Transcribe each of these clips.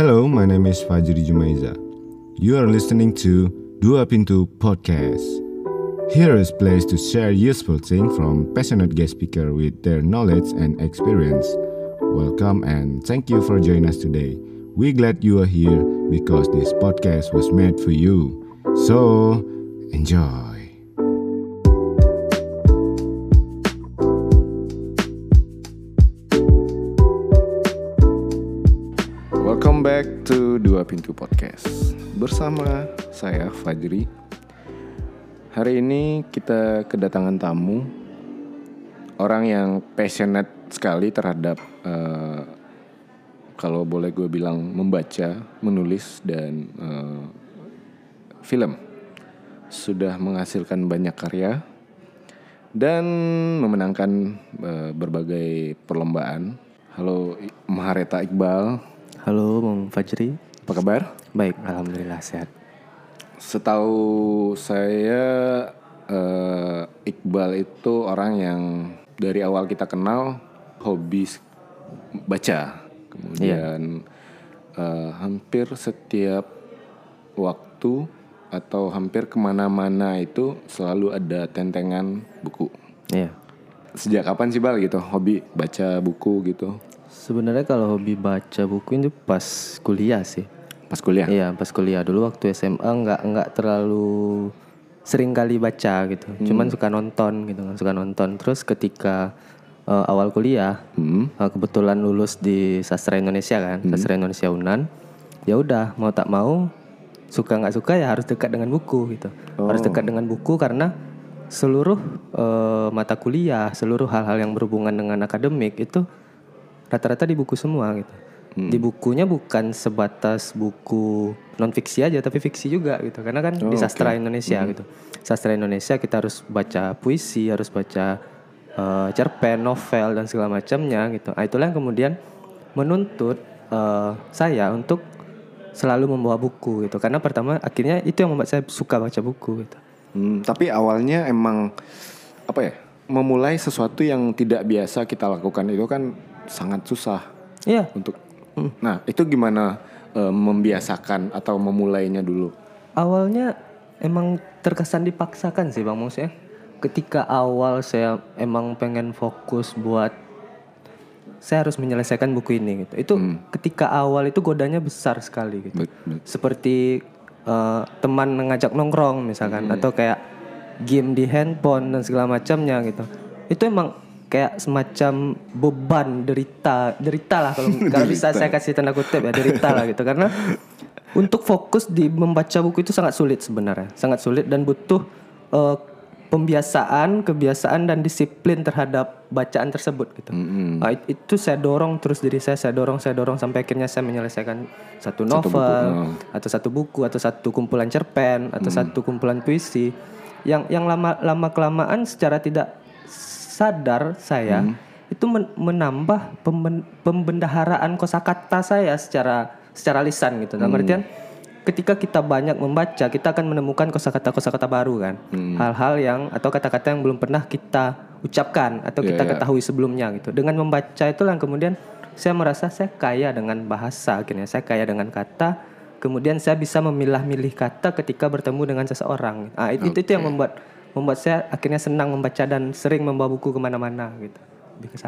Hello, my name is Fajri Jumaiza. You are listening to Dua Pintu Podcast. Here is place to share useful things from passionate guest speaker with their knowledge and experience. Welcome and thank you for joining us today. We glad you are here because this podcast was made for you. So, enjoy. Podcast Bersama saya Fajri. Hari ini kita kedatangan tamu Orang yang passionate sekali terhadap eh, Kalau boleh gue bilang membaca, menulis, dan eh, film. Sudah menghasilkan banyak karya Dan memenangkan eh, berbagai perlombaan. Halo Mahareta Iqbal. Halo Bang Fajri. Apa kabar? Baik, Alhamdulillah sehat. Setahu saya eh, Iqbal itu orang yang dari awal kita kenal hobi baca, kemudian eh, hampir setiap waktu atau hampir ke mana-mana itu selalu ada tentengan buku. Iya. Sejak kapan sih Bal gitu? Hobi baca buku gitu? Sebenarnya kalau hobi baca buku itu pas kuliah sih Pas kuliah? Iya pas kuliah. Dulu waktu SMA nggak nggak terlalu sering kali baca gitu. Cuman suka nonton gitu kan Suka nonton. Terus ketika eh, awal kuliah Hmm. eh, Kebetulan lulus di sastra Indonesia kan Sastra Indonesia Unan. Ya udah mau tak mau suka nggak suka ya harus dekat dengan buku gitu. Harus dekat dengan buku karena seluruh eh, mata kuliah seluruh hal-hal yang berhubungan dengan akademik itu rata-rata di buku semua gitu di bukunya bukan sebatas buku non fiksi aja tapi fiksi juga gitu. Karena kan di sastra Indonesia gitu. Sastra Indonesia kita harus baca puisi harus baca eh, cerpen novel dan segala macamnya gitu. Nah, itulah yang kemudian menuntut eh, saya untuk selalu membawa buku gitu. Karena pertama akhirnya itu yang membuat saya suka baca buku gitu. Hmm, tapi awalnya emang apa ya? Memulai sesuatu yang tidak biasa kita lakukan itu kan sangat susah iya. untuk. Nah, itu gimana eh, membiasakan atau memulainya dulu? awalnya emang terkesan dipaksakan sih bang maksudnya ketika awal saya emang pengen fokus buat saya harus menyelesaikan buku ini gitu. Itu ketika awal itu godanya besar sekali gitu. Bet- bet- seperti eh, teman ngajak nongkrong misalkan atau kayak game di handphone dan segala macamnya gitu. Itu emang kayak semacam beban derita derita lah kalau kalau bisa saya kasih tanda kutip ya derita lah gitu. Karena untuk fokus di membaca buku itu sangat sulit sebenarnya sangat sulit dan butuh eh, pembiasaan kebiasaan dan disiplin terhadap bacaan tersebut gitu. Nah, it- itu saya dorong terus diri saya saya dorong saya dorong sampai akhirnya saya menyelesaikan satu novel atau satu buku atau satu kumpulan cerpen atau satu kumpulan puisi. Yang yang lama lama kelamaan secara tidak sadar saya itu men- menambah pemben- pembendaharaan kosakata saya secara secara lisan gitu. Dalam artian ketika kita banyak membaca kita akan menemukan kosakata-kosakata baru kan. Hal-hal yang atau kata-kata yang belum pernah kita ucapkan atau kita ketahui sebelumnya gitu. Dengan membaca itulah yang kemudian saya merasa saya kaya dengan bahasa akhirnya. Saya kaya dengan kata kemudian saya bisa memilah-milih kata ketika bertemu dengan seseorang. Ah itu itu yang membuat membuat saya akhirnya senang membaca dan sering membawa buku ke mana-mana gitu.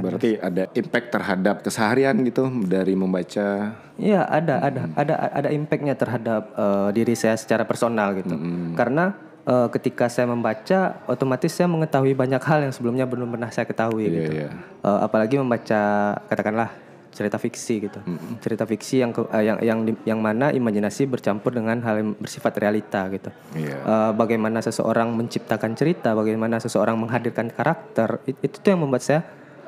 Berarti ada impact terhadap keseharian gitu dari membaca. Iya ada ada ada ada impactnya terhadap eh, diri saya secara personal gitu. Karena eh, ketika saya membaca, otomatis saya mengetahui banyak hal yang sebelumnya belum pernah saya ketahui gitu. iya. Eh, apalagi membaca katakanlah cerita fiksi gitu. Cerita fiksi yang eh, yang yang yang mana imajinasi bercampur dengan hal yang bersifat realita gitu. Iya. Eh, bagaimana seseorang menciptakan cerita, bagaimana seseorang menghadirkan karakter, it- itu tuh yang membuat saya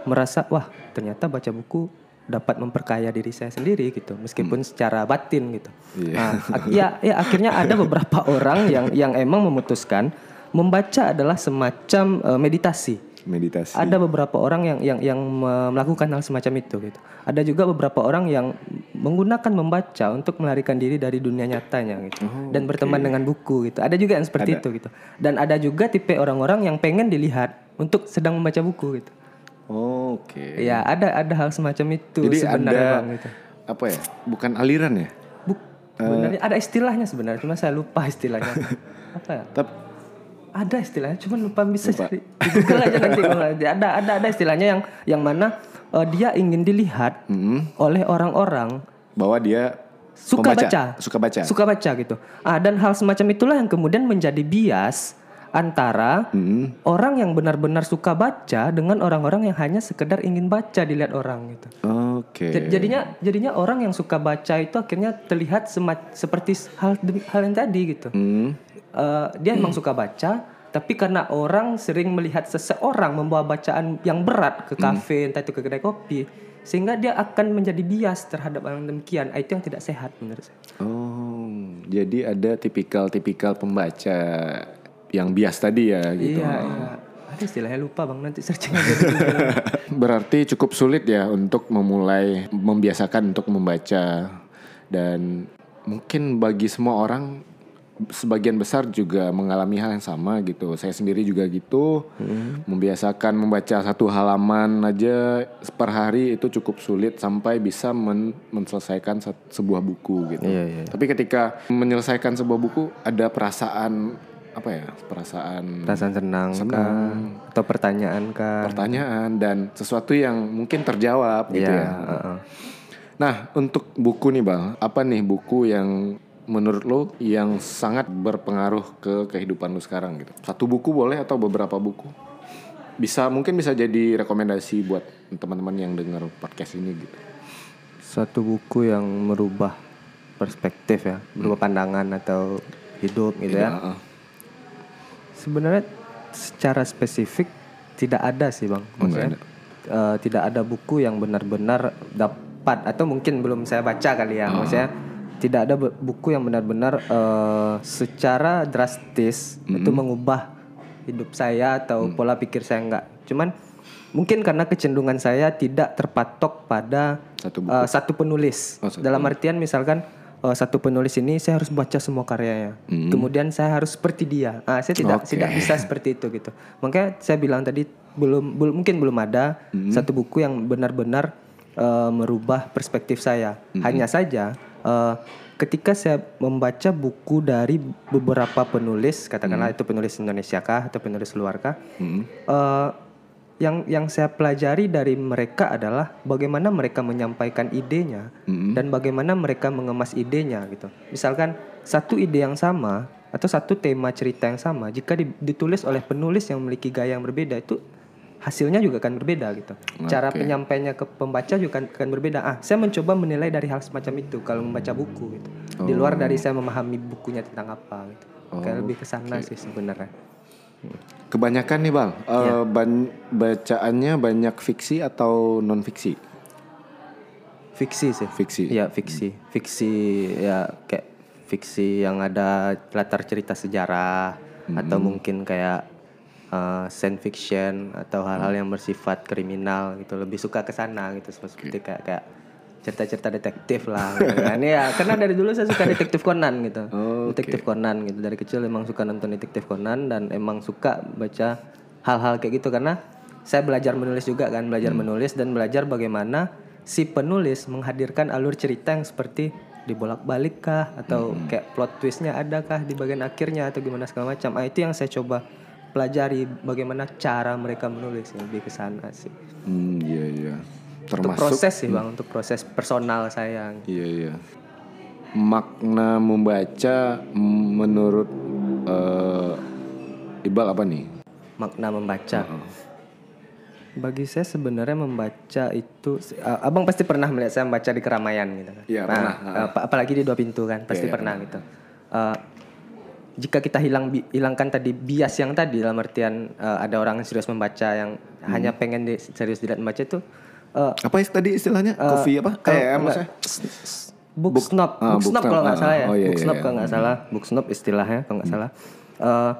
merasa wah ternyata baca buku dapat memperkaya diri saya sendiri gitu, meskipun secara batin gitu. Nah, ak- ya, ya akhirnya ada beberapa orang yang yang emang memutuskan membaca adalah semacam eh, meditasi. Meditasi. Ada beberapa orang yang yang yang me- melakukan hal semacam itu gitu. Ada juga beberapa orang yang menggunakan membaca untuk melarikan diri dari dunia nyatanya gitu dan berteman dengan buku gitu. Ada juga yang seperti itu gitu. Dan ada juga tipe orang-orang yang pengen dilihat untuk sedang membaca buku gitu. Oke. Ya, ada ada hal semacam itu Jadi sebenarnya ada Bang gitu. apa ya? Bukan aliran ya? Buk, sebenarnya ada istilahnya sebenarnya, cuma saya lupa istilahnya. apa ya? Tapi Ada istilahnya, cuma lupa bisa Lupa. cari. Google aja nanti ada ada ada istilahnya yang yang mana eh, dia ingin dilihat mm, oleh orang-orang bahwa dia suka pembaca, baca, suka baca. suka baca gitu. Ah dan hal semacam itulah yang kemudian menjadi bias antara Mm, orang yang benar-benar suka baca dengan orang-orang yang hanya sekedar ingin baca dilihat orang gitu. Oke. Jadi- Jadinya jadinya orang yang suka baca itu akhirnya terlihat sema- seperti hal hal yang tadi gitu. Mm, Eh, dia emang suka baca, tapi karena orang sering melihat seseorang membawa bacaan yang berat ke kafe, entah itu ke kedai kopi, sehingga dia akan menjadi bias terhadap orang demikian. Ah, Itu yang tidak sehat menurut saya. Oh, jadi ada tipikal-tipikal pembaca yang bias tadi ya gitu. Iya, iya. Ada istilahnya lupa bang, nanti searching aja. Berarti cukup sulit ya untuk memulai membiasakan untuk membaca dan mungkin bagi semua orang sebagian besar juga mengalami hal yang sama gitu. Saya sendiri juga gitu. Membiasakan membaca satu halaman aja per hari itu cukup sulit sampai bisa men- menyelesaikan sat- sebuah buku gitu. Iya, iya. Tapi ketika menyelesaikan sebuah buku ada perasaan apa ya? Perasaan Perasaan senang, kah? atau pertanyaan kah? pertanyaan dan sesuatu yang mungkin terjawab gitu Iya, ya. heeh. Nah, untuk buku nih, Bang. Apa nih buku yang menurut lo yang sangat berpengaruh ke kehidupan lo sekarang gitu? Satu buku boleh atau beberapa buku? Bisa mungkin bisa jadi rekomendasi buat teman-teman yang dengar podcast ini gitu. Suatu buku yang merubah perspektif ya, merubah pandangan atau hidup gitu ya. Heeh. Sebenarnya secara spesifik tidak ada sih bang. Maksudnya eh, tidak ada buku yang benar-benar dapat atau mungkin belum saya baca kali ya. Maksudnya tidak ada bu- buku yang benar-benar eh, secara drastis itu mengubah hidup saya atau pola pikir saya enggak. Cuman mungkin karena kecenderungan saya tidak terpatok pada Satu buku. eh, satu penulis. Oh, satu Dalam artian misalkan eh, satu penulis ini saya harus baca semua karyanya. Hmm. Kemudian saya harus seperti dia. Ah, saya tidak Oke. tidak bisa seperti itu gitu. Makanya saya bilang tadi belum belum mungkin belum ada Hmm. satu buku yang benar-benar eh, merubah perspektif saya. Hmm. Hanya saja eh, ketika saya membaca buku dari beberapa penulis, katakanlah Hmm. itu penulis Indonesia kah atau penulis luar kah, Mm. eh, yang yang saya pelajari dari mereka adalah bagaimana mereka menyampaikan idenya Mm. dan bagaimana mereka mengemas idenya gitu. Misalkan satu ide yang sama atau satu tema cerita yang sama jika di- ditulis oleh penulis yang memiliki gaya yang berbeda itu hasilnya juga akan berbeda gitu. Cara Oke. penyampaiannya ke pembaca juga akan, akan berbeda. Ah, saya mencoba menilai dari hal semacam itu kalau membaca buku gitu. Di luar dari saya memahami bukunya tentang apa gitu. Kayak lebih ke sana sih sebenarnya. Kebanyakan nih, Bang. eh, Iya. ban- bacaannya banyak fiksi atau non fiksi? Fiksi sih. Fiksi. Iya fiksi, fiksi ya kayak fiksi yang ada latar cerita sejarah atau mungkin kayak uh, science fiction atau hal-hal yang bersifat kriminal gitu lebih suka ke sana gitu seperti kayak kayak cerita-cerita detektif lah gitu kan. Ya karena dari dulu saya suka detektif Conan gitu. Oh, detektif Conan gitu. Dari kecil emang suka nonton detektif Conan dan emang suka baca hal-hal kayak gitu karena saya belajar menulis juga kan belajar menulis dan belajar bagaimana si penulis menghadirkan alur cerita yang seperti dibolak-balik kah atau kayak plot twistnya ada kah di bagian akhirnya atau gimana segala macam. Ah, itu yang saya coba pelajari bagaimana cara mereka menulis lebih ke sana sih. Hmm, iya iya. Termasuk proses sih bang untuk proses personal saya Iya iya. Makna membaca menurut eh, Iqbal apa nih? makna membaca bagi saya sebenarnya membaca itu uh, abang pasti pernah melihat saya membaca di keramaian gitu kan Iya, Nah, pernah. apa- apalagi di dua pintu kan pasti Iya, pernah gitu Uh, jika kita hilang bi- hilangkan tadi bias yang tadi dalam artian uh, ada orang yang serius membaca yang Hmm. hanya pengen di, serius tidak membaca itu uh, Apa tadi istilahnya? Kopi apa? kalau Eh, maksudnya? book snob, ah, book book snob snob. kalau nggak Ah, salah ya, oh, iya, book iya, snob iya. kalau nggak salah, book snob istilahnya kalau nggak salah. Eh,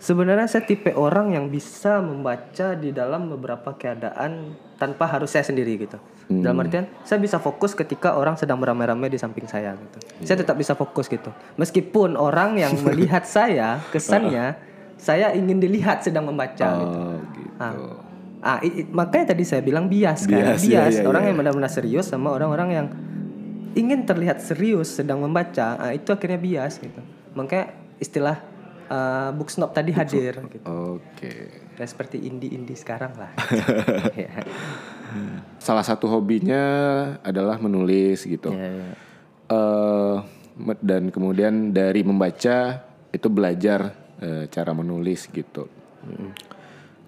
sebenarnya saya tipe orang yang bisa membaca di dalam beberapa keadaan tanpa harus saya sendiri gitu. Hmm. Dalam artian saya bisa fokus ketika orang sedang beramai-ramai di samping saya gitu. Iya. Saya tetap bisa fokus gitu. Meskipun orang yang melihat saya kesannya saya ingin dilihat sedang membaca gitu. Oh, gitu. Ah, ah, i- i- makanya tadi saya bilang bias kan, Bias, bias. iya, iya, orang iya. yang benar-benar serius sama orang-orang yang ingin terlihat serius sedang membaca, ah, itu akhirnya bias gitu. Makanya istilah uh, book snob tadi hadir gitu. Oke. Ya seperti indie-indie sekarang lah. Ya. Salah satu hobinya adalah menulis gitu. Ya, ya. Eh, me- dan kemudian dari membaca itu belajar eh, cara menulis gitu.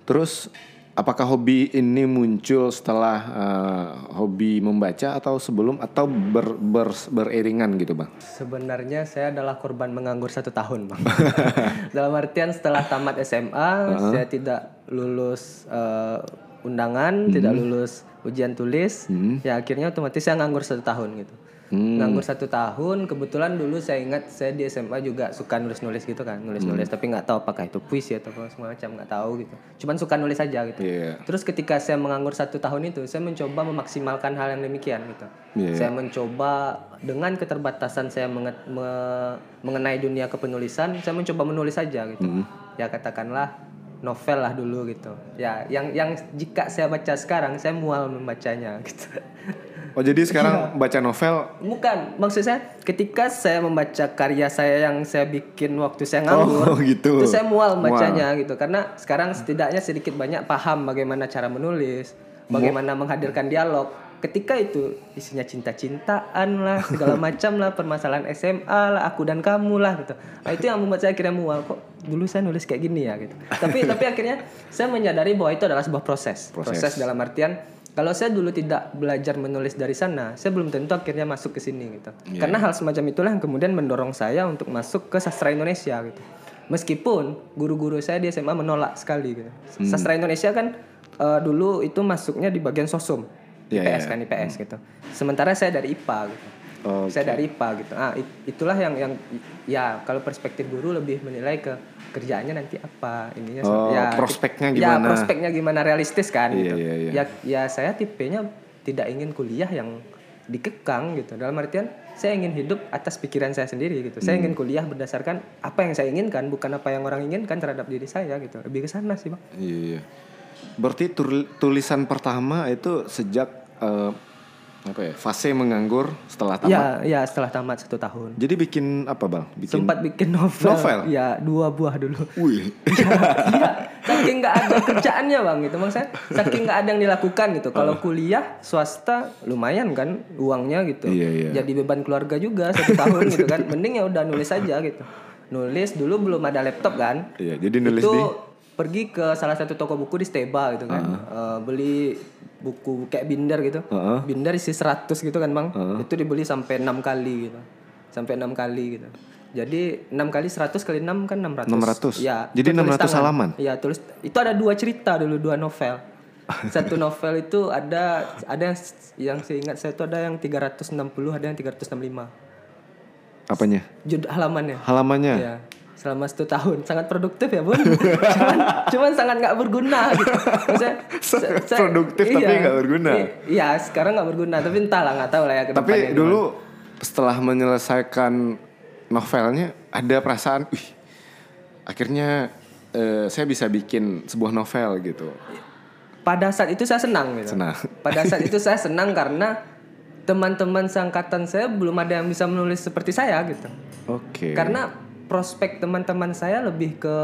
Terus apakah hobi ini muncul setelah eh, hobi membaca atau sebelum atau ber, ber- beriringan gitu bang? Sebenarnya saya adalah korban menganggur satu tahun, bang. Dalam artian setelah tamat SMA, saya tidak lulus eh, undangan, tidak lulus ujian tulis. Ya akhirnya otomatis saya nganggur satu tahun gitu. Nganggur satu tahun. Kebetulan dulu saya ingat saya di SMA juga suka nulis-nulis gitu kan, nulis-nulis. Tapi nggak tahu apakah itu puisi atau apa semua macam nggak tahu gitu. Cuman suka nulis aja gitu. Iya. Terus ketika saya menganggur satu tahun itu, saya mencoba memaksimalkan hal yang demikian gitu. Iya. Saya mencoba dengan keterbatasan saya menget- me- mengenai dunia kepenulisan, saya mencoba menulis saja gitu. Ya katakanlah novel lah dulu gitu. Ya yang yang jika saya baca sekarang, saya mual membacanya gitu. Oh jadi sekarang baca novel Bukan, maksud saya ketika saya membaca karya saya yang saya bikin waktu saya nganggur, Oh, gitu. itu saya mual bacanya gitu. Karena sekarang setidaknya sedikit banyak paham bagaimana cara menulis, bagaimana menghadirkan dialog. Ketika itu isinya cinta-cintaan lah, segala macam lah, permasalahan SMA lah, aku dan kamu lah gitu. Nah, itu yang membuat saya akhirnya mual kok dulu saya nulis kayak gini ya gitu. Tapi tapi akhirnya saya menyadari bahwa itu adalah sebuah proses. Proses. proses dalam artian kalau saya dulu tidak belajar menulis dari sana, saya belum tentu akhirnya masuk ke sini gitu. Karena hal semacam itulah yang kemudian mendorong saya untuk masuk ke sastra Indonesia gitu. Meskipun guru-guru saya di SMA menolak sekali gitu. Sastra Indonesia kan eh, dulu itu masuknya di bagian sosum. IPS iya. kan IPS gitu. Sementara saya dari IPA gitu. Oh, Saya dari IPA gitu. Ah, it- itulah yang yang ya kalau perspektif guru lebih menilai ke kerjaannya nanti apa ininya Oh, ya prospeknya ya, gimana? prospeknya gimana realistis kan Iya, gitu. iya, iya. Ya ya saya tipenya tidak ingin kuliah yang dikekang gitu. Dalam artian saya ingin hidup atas pikiran saya sendiri gitu. Saya Hmm. ingin kuliah berdasarkan apa yang saya inginkan bukan apa yang orang inginkan terhadap diri saya gitu. Lebih ke sana sih, Bang. Iya, iya. Berarti tul- tulisan pertama itu sejak eh, apa ya fase menganggur setelah tamat. Ya, ya setelah tamat satu tahun. Jadi bikin apa bang? Bikin Sempat bikin novel. Novel? Ya, dua buah dulu. Wih. Iya, saking nggak ada kerjaannya bang gitu maksudnya saking nggak ada yang dilakukan gitu kalau kuliah swasta lumayan kan uangnya gitu Iya, iya. jadi beban keluarga juga satu tahun gitu kan mending ya udah nulis aja gitu nulis dulu belum ada laptop kan Iya, jadi nulis itu di pergi ke salah satu toko buku di Steba gitu kan Eh, beli buku kayak binder gitu Heeh. binder isi 100 gitu kan bang itu dibeli sampai enam kali gitu sampai enam kali gitu jadi 6 kali 100 kali 6 kan 600 600? ya Jadi itu tulis 600 tangan. halaman? Iya tulis itu ada dua cerita dulu dua novel satu novel itu ada ada yang yang saya ingat saya itu ada yang 360 ada yang 365 apanya? judul halamannya Halamannya. Iya. Selama satu tahun sangat produktif ya bun. cuman, cuman sangat nggak berguna gitu. Maksudnya, sa- sa- Produktif tapi nggak berguna. Iya sekarang nggak berguna tapi entahlah nggak tahu lah ya. Tapi dulu setelah menyelesaikan novelnya ada perasaan, wih, akhirnya eh, saya bisa bikin sebuah novel gitu. gimana. Pada saat itu saya senang gitu. Senang. Pada saat itu saya senang karena teman-teman seangkatan saya belum ada yang bisa menulis seperti saya gitu. Oke. Karena prospek teman-teman saya lebih ke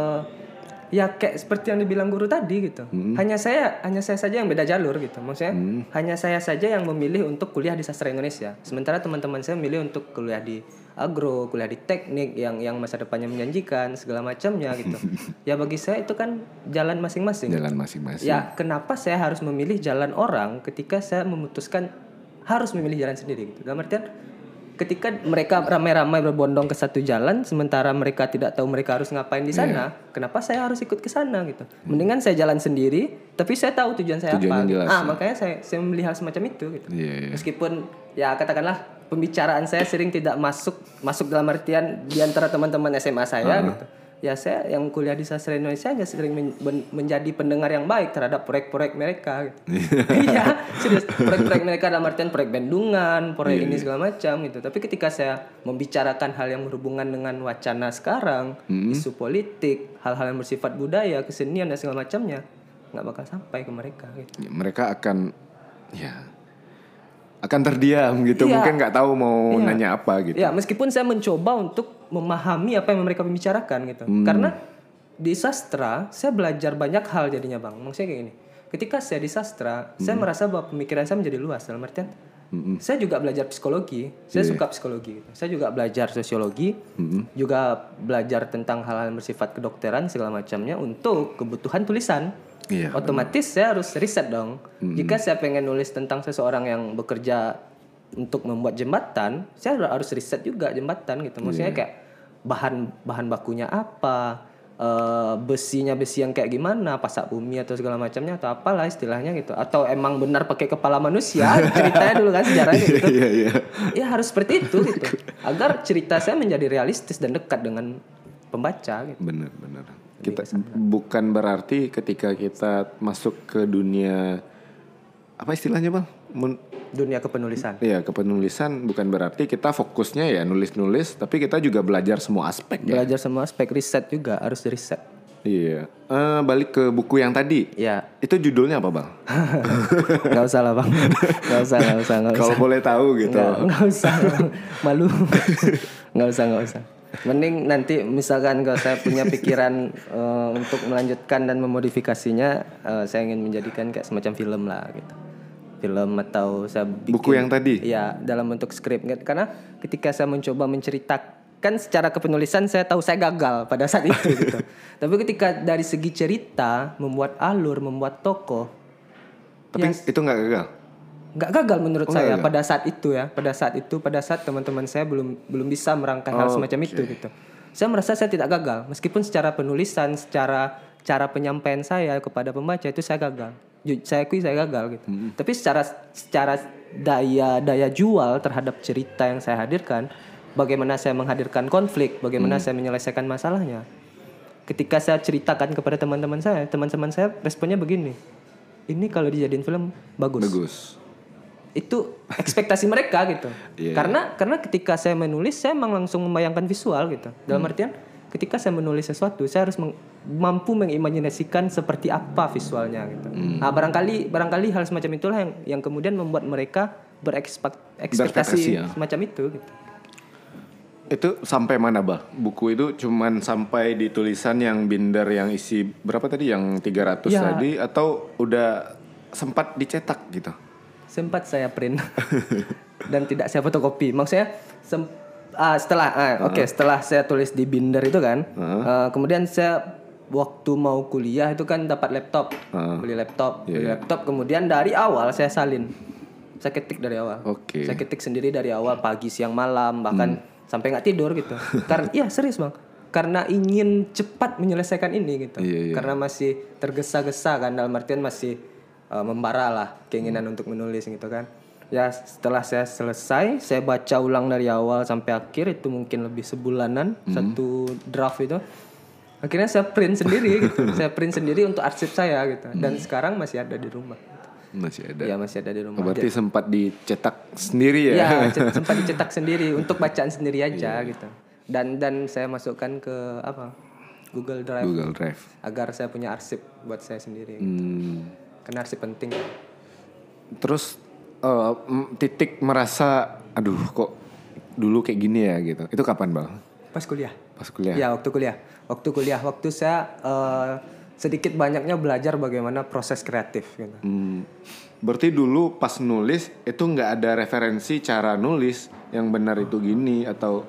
ya kayak seperti yang dibilang guru tadi gitu. Hanya saya hanya saya saja yang beda jalur gitu. Maksudnya hanya saya saja yang memilih untuk kuliah di sastra Indonesia. Sementara teman-teman saya memilih untuk kuliah di agro, kuliah di teknik yang yang masa depannya menjanjikan segala macamnya gitu. ya bagi saya itu kan jalan masing-masing. jalan masing-masing. Ya, kenapa saya harus memilih jalan orang ketika saya memutuskan harus memilih jalan sendiri gitu. Dalam artian ketika mereka ramai-ramai berbondong ke satu jalan sementara mereka tidak tahu mereka harus ngapain di sana, kenapa saya harus ikut ke sana gitu. Mendingan saya jalan sendiri, tapi saya tahu tujuan saya Tujuannya apa. jelas, ah, ya. makanya saya saya memilih hal semacam itu gitu. Iya, iya. Meskipun ya katakanlah pembicaraan saya sering tidak masuk masuk dalam artian di antara teman-teman SMA saya gitu. Ya saya yang kuliah di sastra Indonesia hanya sering men- menjadi pendengar yang baik terhadap proyek-proyek mereka gitu. Iya, serius. Proyek-proyek mereka dalam artian proyek bendungan, proyek ini segala macam gitu. Tapi ketika saya membicarakan hal yang berhubungan dengan wacana sekarang, isu politik, hal-hal yang bersifat budaya, kesenian dan segala macamnya, nggak bakal sampai ke mereka gitu. Ya, mereka akan ya akan terdiam gitu. Iya. Mungkin nggak tahu mau Iya. nanya apa gitu. Ya, meskipun saya mencoba untuk memahami apa yang mereka bicarakan gitu. Hmm. Karena di sastra saya belajar banyak hal jadinya, Bang. Maksudnya kayak gini. Ketika saya di sastra, saya Hmm. merasa bahwa pemikiran saya menjadi luas dalam artian saya juga belajar psikologi. Saya Iya. suka psikologi gitu. Saya juga belajar sosiologi, Hmm. juga belajar tentang hal-hal yang bersifat kedokteran segala macamnya untuk kebutuhan tulisan. Iya, Otomatis saya harus riset dong. Jika saya pengen nulis tentang seseorang yang bekerja untuk membuat jembatan, saya harus riset juga jembatan gitu. Maksudnya kayak bahan bahan bakunya apa, eh, besinya besi yang kayak gimana, pasak bumi atau segala macamnya atau apalah istilahnya gitu. Atau emang benar pakai kepala manusia ceritanya dulu kan sejarahnya gitu. Iya iya. Ya harus seperti itu gitu. Agar cerita saya menjadi realistis dan dekat dengan pembaca gitu. Bener bener. Kita bukan berarti ketika kita masuk ke dunia apa istilahnya bang? Mun- Dunia kepenulisan. Iya kepenulisan bukan berarti kita fokusnya ya nulis-nulis, tapi kita juga belajar semua aspek ya. Belajar semua aspek riset juga harus riset. Iya. Eh, balik ke buku yang tadi. Ya, Itu judulnya apa bang? nggak usah lah bang, nggak usah, nggak usah, Kalau boleh tahu gitu. nggak usah, malu, nggak usah, nggak usah. Mending nanti misalkan kalau saya punya pikiran eh, untuk melanjutkan dan memodifikasinya, eh, saya ingin menjadikan kayak semacam film lah gitu, film atau saya bikin, Buku yang tadi? Iya, dalam bentuk skrip. Karena ketika saya mencoba menceritakan secara kepenulisan, saya tahu saya gagal pada saat itu gitu. Tapi ketika dari segi cerita, membuat alur, membuat tokoh, Tapi itu nggak gagal. Nggak gagal menurut Oh, saya pada saat itu ya. Pada saat itu pada saat teman-teman saya belum belum bisa merangkai hal Oh, semacam itu gitu. Saya merasa saya tidak gagal. Meskipun secara penulisan secara cara penyampaian saya kepada pembaca itu saya gagal. Saya akui saya gagal gitu. Hmm. tapi secara secara daya daya jual terhadap cerita yang saya hadirkan bagaimana saya menghadirkan konflik bagaimana Hmm. saya menyelesaikan masalahnya. Ketika saya ceritakan kepada teman-teman saya teman-teman saya responnya begini. Ini kalau dijadiin film bagus. Bagus. Itu ekspektasi mereka gitu. Iya. Karena karena ketika saya menulis saya memang langsung membayangkan visual gitu. Dalam Hmm. artian ketika saya menulis sesuatu saya harus meng- mampu mengimajinasikan seperti apa visualnya gitu. Hmm. Nah, barangkali barangkali hal semacam itulah yang yang kemudian membuat mereka berekspektasi Berekspektasi, ya. semacam itu gitu. Itu sampai mana bah? Buku itu cuman sampai di tulisan yang binder yang isi berapa tadi? Yang 300 Ya. tadi atau udah sempat dicetak gitu? Sempat saya print dan tidak saya fotokopi. Maksudnya sem- ah, setelah ah, oke setelah saya tulis di binder itu kan, eh, kemudian saya waktu mau kuliah itu kan dapat laptop, beli laptop, beli laptop. Kemudian dari awal saya salin, saya ketik dari awal. Oke. Saya ketik sendiri dari awal pagi, siang, malam, bahkan sampai nggak tidur gitu. Karena iya serius bang. Karena ingin cepat menyelesaikan ini gitu. Iya, iya. Karena masih tergesa-gesa kan dalam artian masih uh, membara lah keinginan untuk menulis gitu kan. Ya setelah saya selesai, saya baca ulang dari awal sampai akhir itu mungkin lebih sebulanan satu draft itu. Akhirnya saya print sendiri gitu. saya print sendiri untuk arsip saya gitu. Dan sekarang masih ada di rumah. Masih ada. Ya masih ada di rumah. Berarti sempat dicetak sendiri ya? Cet- sempat dicetak sendiri untuk bacaan sendiri aja gitu. Dan dan saya masukkan ke apa? Google Drive Google Drive. agar saya punya arsip buat saya sendiri. Hmm. Karena arsip penting. Terus m- titik merasa, aduh kok dulu kayak gini ya gitu. Itu kapan bang? Pas kuliah. Pas kuliah. Ya, waktu kuliah. Waktu kuliah, waktu saya eh, sedikit banyaknya belajar bagaimana proses kreatif gitu. Hmm. Berarti dulu pas nulis itu nggak ada referensi cara nulis yang benar itu gini atau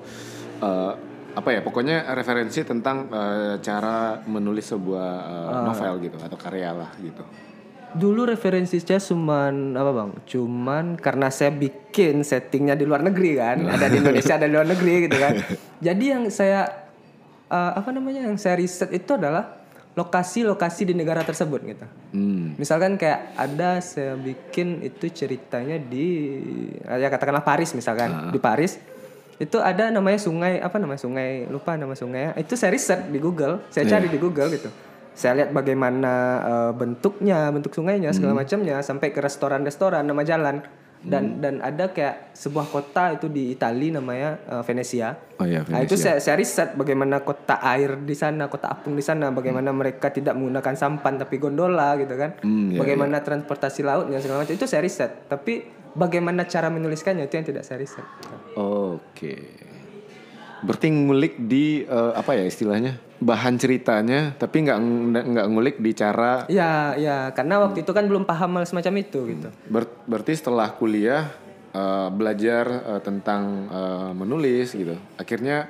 eh, apa ya? Pokoknya referensi tentang eh, cara menulis sebuah eh, novel gitu atau karya lah gitu. Dulu referensi saya cuman apa bang? Cuman karena saya bikin settingnya di luar negeri kan, ada di Indonesia ada di luar negeri gitu kan. Jadi yang saya eh, apa namanya yang saya riset itu adalah lokasi-lokasi di negara tersebut gitu. Hmm. Misalkan kayak ada saya bikin itu ceritanya di ya katakanlah Paris misalkan di Paris itu ada namanya sungai apa namanya sungai lupa nama sungainya itu saya riset di Google saya cari di Google gitu saya lihat bagaimana eh, bentuknya bentuk sungainya segala macamnya sampai ke restoran-restoran nama jalan. Dan dan ada kayak sebuah kota itu di Italia namanya eh, Venesia Oh iya, Nah, itu saya, saya riset bagaimana kota air di sana, kota apung di sana, bagaimana mereka tidak menggunakan sampan tapi gondola gitu kan. Hmm, iya, bagaimana transportasi lautnya segala macam. Itu saya riset. Tapi bagaimana cara menuliskannya itu yang tidak saya riset. Oke. Berarti ngulik di eh, apa ya istilahnya bahan ceritanya, tapi nggak nggak ngulik di cara. Ya, ya, karena waktu itu kan belum paham hal semacam itu gitu. ber- berarti setelah kuliah eh, belajar eh, tentang eh, menulis gitu, akhirnya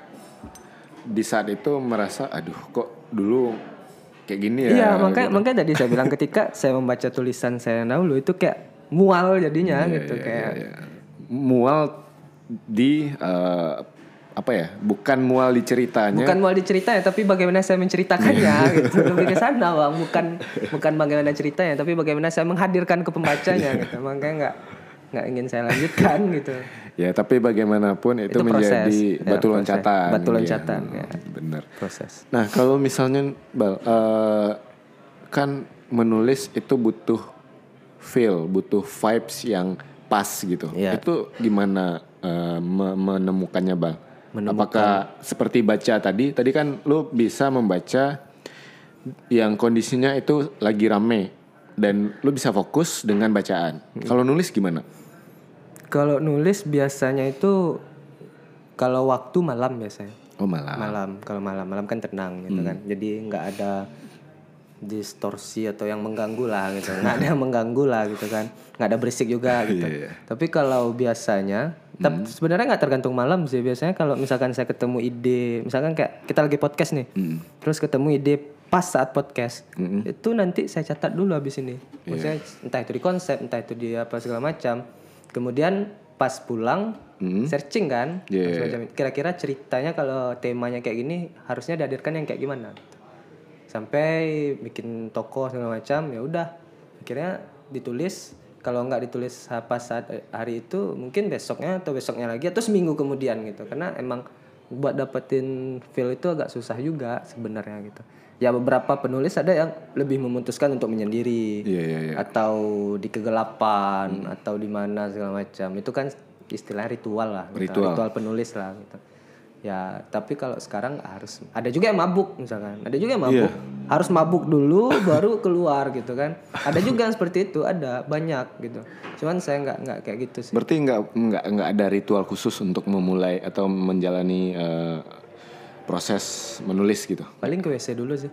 di saat itu merasa, aduh kok dulu kayak gini ya. Iya, makanya makanya tadi saya bilang ketika saya membaca tulisan saya dahulu itu kayak mual jadinya gitu kayak Ya, mual di eh, apa ya? Bukan mual di ceritanya. bukan mual diceritanya tapi bagaimana saya menceritakannya gitu lebih ke sana bang bukan bukan bagaimana ceritanya tapi bagaimana saya menghadirkan ke pembacanya gitu makanya nggak nggak ingin saya lanjutkan gitu Ya, tapi bagaimanapun itu, Itu proses. menjadi Ya, batu proses. loncatan. Batu Iya, loncatan, ya. Bener. proses Nah, kalau misalnya Bal, eh, kan menulis itu butuh feel, butuh vibes yang pas gitu. Iya. Itu gimana me- menemukannya, Bang? Apakah seperti baca tadi? Tadi kan lu bisa membaca yang kondisinya itu lagi rame dan lu bisa fokus dengan bacaan. Hmm. Kalau nulis gimana? kalau nulis biasanya itu kalau waktu malam biasanya Oh, malah. malam kalau malam malam kan tenang gitu kan jadi nggak ada distorsi atau yang mengganggu lah gitu. Nggak ada yang mengganggu lah gitu kan. Nggak ada berisik juga gitu. Iya. tapi kalau biasanya tapi sebenarnya nggak tergantung malam sih. Biasanya kalau misalkan saya ketemu ide misalkan kayak kita lagi podcast nih. Terus ketemu ide pas saat podcast itu nanti saya catat dulu habis ini. Maksudnya entah itu di konsep entah itu di apa segala macam. Kemudian pas pulang searching kan. Itu. kira-kira ceritanya kalau temanya kayak gini harusnya dihadirkan yang kayak gimana. Sampai bikin toko segala macam ya udah akhirnya ditulis kalau nggak ditulis pas saat eh, hari itu mungkin besoknya atau besoknya lagi atau seminggu kemudian gitu karena emang buat dapetin feel itu agak susah juga sebenarnya gitu ya beberapa penulis ada yang lebih memutuskan untuk menyendiri Iya, iya, iya. atau di kegelapan atau di mana segala macam itu kan istilah ritual lah gitu. Ritual. ritual penulis lah gitu ya tapi kalau sekarang harus ada juga yang mabuk misalkan. Ada juga yang mabuk harus mabuk dulu baru keluar gitu kan. Ada juga yang seperti itu ada banyak gitu. Cuman saya nggak nggak kayak gitu sih. Berarti nggak nggak nggak ada ritual khusus untuk memulai atau menjalani eh, proses menulis gitu. paling ke WC dulu sih.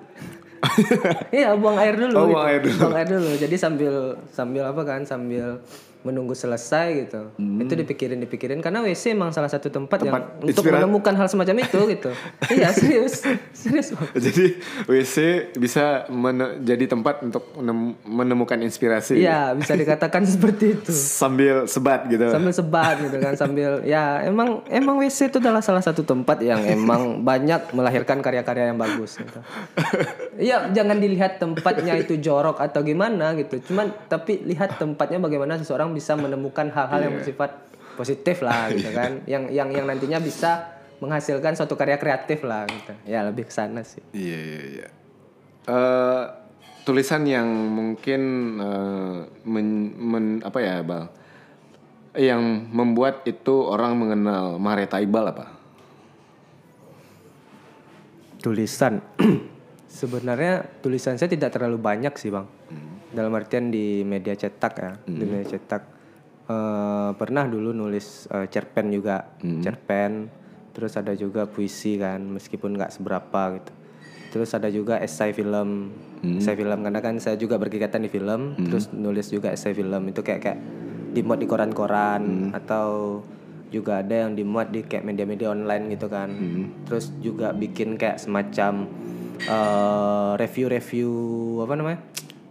Iya buang air dulu Oh, gitu. buang air dulu. buang air dulu. Jadi sambil sambil apa kan sambil menunggu selesai gitu Hmm. itu dipikirin dipikirin karena WC emang salah satu tempat, yang Tempat untuk inspira- menemukan hal semacam itu gitu iya serius serius. Jadi WC bisa mene- jadi tempat untuk menem- menemukan inspirasi iya bisa dikatakan seperti itu sambil sebat gitu. sambil sebat gitu kan sambil ya emang emang WC itu adalah salah satu tempat yang emang banyak melahirkan karya-karya yang bagus gitu. Iya jangan dilihat tempatnya itu jorok atau gimana gitu cuman tapi lihat tempatnya bagaimana seseorang bisa menemukan hal-hal yang bersifat positif lah gitu kan. Yang yang yang nantinya bisa menghasilkan suatu karya kreatif lah gitu. Ya lebih ke sana sih. Iya iya iya. Eh, tulisan yang mungkin eh, men- men- apa ya bal, yang membuat itu orang mengenal Mareta Iqbal apa? tulisan. Sebenarnya tulisan saya tidak terlalu banyak sih bang dalam artian di media cetak ya di media cetak. Eh, pernah dulu nulis eh, cerpen juga. Cerpen terus ada juga puisi kan meskipun nggak seberapa gitu. Terus ada juga esai film. Esai film karena kan saya juga berkegiatan di film terus nulis juga esai film. Itu kayak kayak dimuat di koran-koran atau juga ada yang dimuat di kayak media-media online gitu kan. Terus juga bikin kayak semacam eh, review-review apa namanya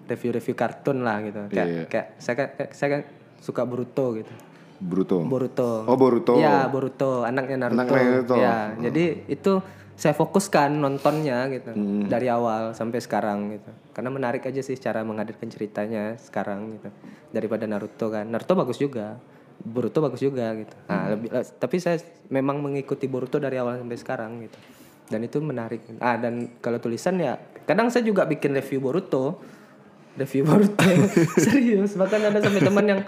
review-review kartun lah gitu kayak Iya, iya. kayak saya kan saya kan suka Boruto gitu Bruto. Boruto Oh Boruto. Iya Boruto anaknya Naruto. Anaknya Naruto. Ya jadi itu saya fokuskan nontonnya gitu Hmm. dari awal sampai sekarang gitu. Karena menarik aja sih cara menghadirkan ceritanya sekarang gitu daripada Naruto kan. Naruto bagus juga, Boruto bagus juga gitu. Hmm. Nah lebih eh, tapi saya memang mengikuti Boruto dari awal sampai sekarang gitu. Dan itu menarik. Ah dan kalau tulisan ya kadang saya juga bikin review Boruto. Review Boruto serius bahkan ada sampai teman yang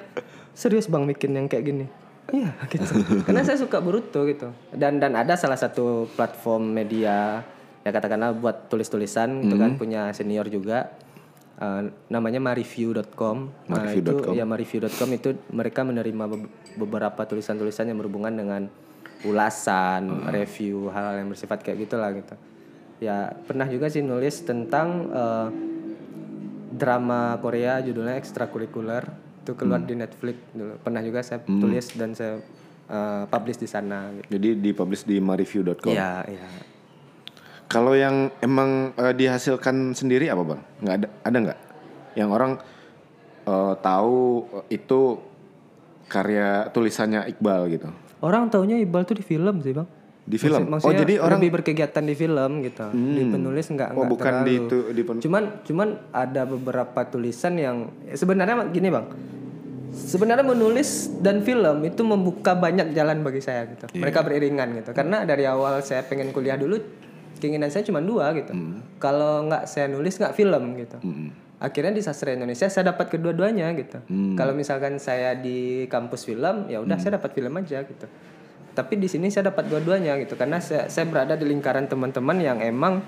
serius bang bikin yang kayak gini? Iya gitu. Karena saya suka Boruto gitu. Dan dan ada salah satu platform media ya katakanlah buat tulis tulisan gitu kan punya senior juga. Eh, namanya mareview.com. Nah, itu Mareview.com. ya mareview.com itu mereka menerima be- beberapa tulisan-tulisan yang berhubungan dengan ulasan, review, hal-hal yang bersifat kayak gitulah gitu. Ya, pernah juga sih nulis tentang eh, drama Korea judulnya ekstrakurikuler itu keluar di Netflix dulu. Pernah juga saya tulis dan saya eh, publish di sana gitu. Jadi dipublish di mareview.com. Iya, iya. Kalau yang emang eh, dihasilkan sendiri apa bang? Nggak ada, ada nggak? Yang orang eh, tahu itu karya tulisannya Iqbal gitu. Orang taunya Iqbal tuh di film sih, Bang. Di film. Maksud- oh jadi orang lebih berkegiatan di film gitu. Di penulis enggak Oh, enggak bukan di terlalu. itu- di pen- Cuman cuman ada beberapa tulisan yang ya sebenarnya gini, Bang. Sebenarnya menulis dan film itu membuka banyak jalan bagi saya gitu. Iya. Mereka beriringan gitu. Karena dari awal saya pengen kuliah dulu keinginan saya cuma dua gitu. Hmm. Kalau nggak saya nulis nggak film gitu. Akhirnya di sastra Indonesia saya dapat kedua-duanya gitu. Hmm. Kalau misalkan saya di kampus film ya udah saya dapat film aja gitu. Tapi di sini saya dapat dua-duanya gitu karena saya, saya berada di lingkaran teman-teman yang emang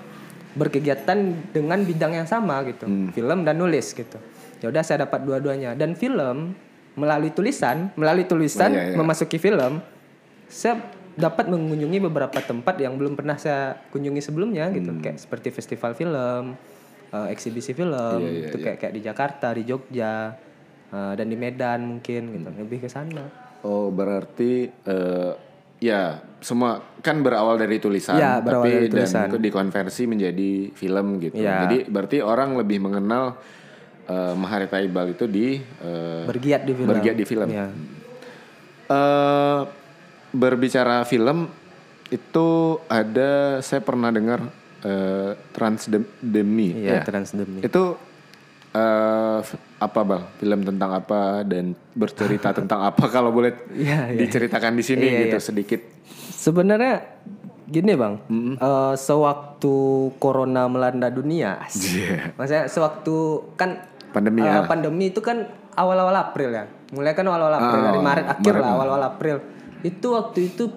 berkegiatan dengan bidang yang sama gitu, film dan nulis gitu. Ya udah saya dapat dua-duanya. Dan film melalui tulisan, melalui tulisan Oh, iya, iya. memasuki film, saya dapat mengunjungi beberapa tempat yang belum pernah saya kunjungi sebelumnya gitu, kayak seperti festival film, eh, eksibisi film, Iya, itu kayak kayak di Jakarta, di Jogja, eh, dan di Medan mungkin gitu, lebih ke sana. Oh berarti eh, ya semua kan berawal dari tulisan, Ya, berawal tapi dari dan tulisan. itu dikonversi menjadi film gitu. Ya. Jadi berarti orang lebih mengenal eh, Maharita Iqbal itu di eh, Bergiat di film. bergiat di film. Iya. Eh, berbicara film itu ada saya pernah dengar eh, Transdemi. Iya, ya. Transdemi. Itu eh, f- apa bang? Film tentang apa dan bercerita tentang apa kalau boleh Iya, iya. diceritakan di sini Iya, gitu iya. sedikit. Sebenarnya gini bang, eh, sewaktu corona melanda dunia. Iya. maksudnya sewaktu kan Pandemi ya. pandemi itu kan awal-awal April ya, mulai kan awal-awal April Oh, dari Maret akhir Maret. lah awal-awal April. Itu waktu itu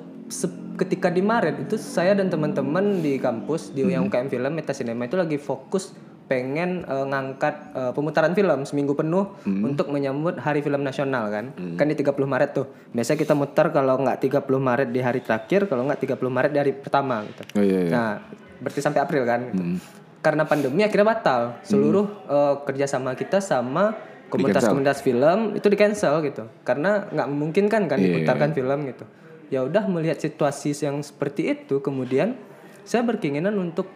ketika di Maret itu saya dan teman-teman di kampus di yang UKM Film Meta Cinema itu lagi fokus pengen eh, ngangkat eh, pemutaran film seminggu penuh untuk menyambut Hari Film Nasional kan. Kan di 30 Maret tuh. Biasa kita muter kalau nggak 30 Maret di hari terakhir, kalau nggak 30 Maret di hari pertama gitu. Oh iya, iya. Nah, berarti sampai April kan. gitu. Karena pandemi akhirnya batal. Seluruh eh, kerjasama kita sama komunitas-komunitas film itu di cancel gitu. Karena nggak mungkin kan kan Iya, diputarkan film gitu. Ya udah melihat situasi yang seperti itu, kemudian saya berkeinginan untuk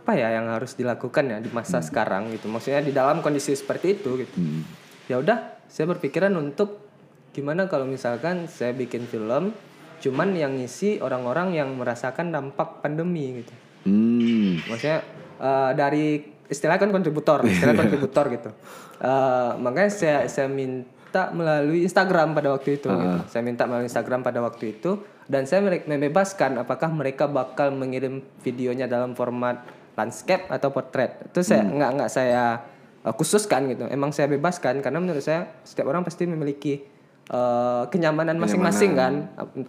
apa ya yang harus dilakukan ya di masa sekarang gitu. Maksudnya di dalam kondisi seperti itu gitu. Ya udah, saya berpikiran untuk gimana kalau misalkan saya bikin film cuman yang ngisi orang-orang yang merasakan dampak pandemi gitu. Hmm. Maksudnya eh, dari istilah kan kontributor, istilah kontributor gitu. Eh, makanya saya saya minta melalui Instagram pada waktu itu. gitu. Saya minta melalui Instagram pada waktu itu dan saya membebaskan apakah mereka bakal mengirim videonya dalam format landscape atau portrait. Itu saya nggak nggak saya eh, khususkan gitu. Emang saya bebaskan karena menurut saya setiap orang pasti memiliki eh, kenyamanan masing-masing kan.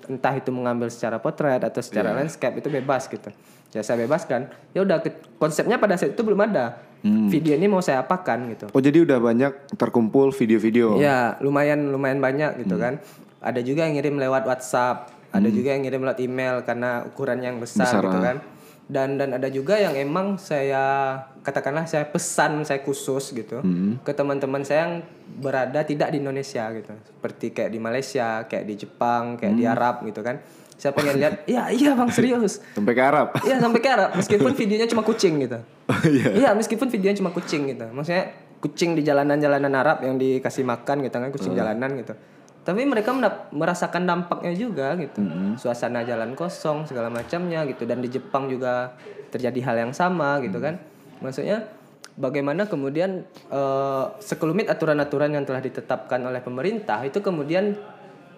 Entah itu mengambil secara potret atau secara landscape itu bebas gitu. Ya saya bebaskan. Ya udah konsepnya pada saat itu belum ada. Video ini mau saya apakan gitu. Oh jadi udah banyak terkumpul video-video. ya lumayan lumayan banyak gitu kan. Ada juga yang ngirim lewat WhatsApp ada juga yang ngirim lewat email karena ukurannya yang besar, Besar, gitu ah. kan dan dan ada juga yang emang saya katakanlah saya pesan saya khusus gitu ke teman-teman saya yang berada tidak di Indonesia gitu seperti kayak di Malaysia kayak di Jepang kayak di Arab gitu kan saya pengen lihat iya iya bang serius Sampai ke Arab. Iya sampai ke Arab meskipun videonya cuma kucing gitu. Oh iya. Iya meskipun videonya cuma kucing gitu. Maksudnya kucing di jalanan-jalanan Arab yang dikasih makan gitu kan kucing jalanan gitu. Tapi mereka merasakan dampaknya juga gitu. Suasana jalan kosong segala macamnya gitu. Dan di Jepang juga terjadi hal yang sama gitu kan. Maksudnya bagaimana kemudian eh, sekelumit aturan-aturan yang telah ditetapkan oleh pemerintah itu kemudian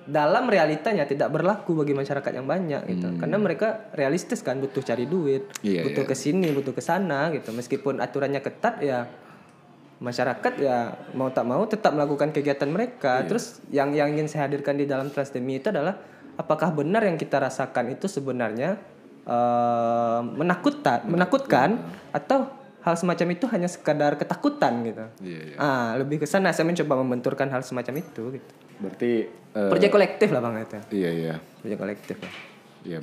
dalam realitanya tidak berlaku bagi masyarakat yang banyak gitu. Karena mereka realistis kan butuh cari duit Iya, butuh ke sini butuh ke sana gitu. Meskipun aturannya ketat ya masyarakat ya mau tak mau tetap melakukan kegiatan mereka terus yang yang ingin saya hadirkan di dalam Transdemi itu adalah apakah benar yang kita rasakan itu sebenarnya eh, menakutkan menakutkan atau hal semacam itu hanya sekadar ketakutan gitu. Iya, iya. Ah, lebih ke sana saya mencoba membenturkan hal semacam itu gitu. Berarti eh, Proyek kolektif lah Bang itu. iya iya. Proyek kolektif lah. Iya.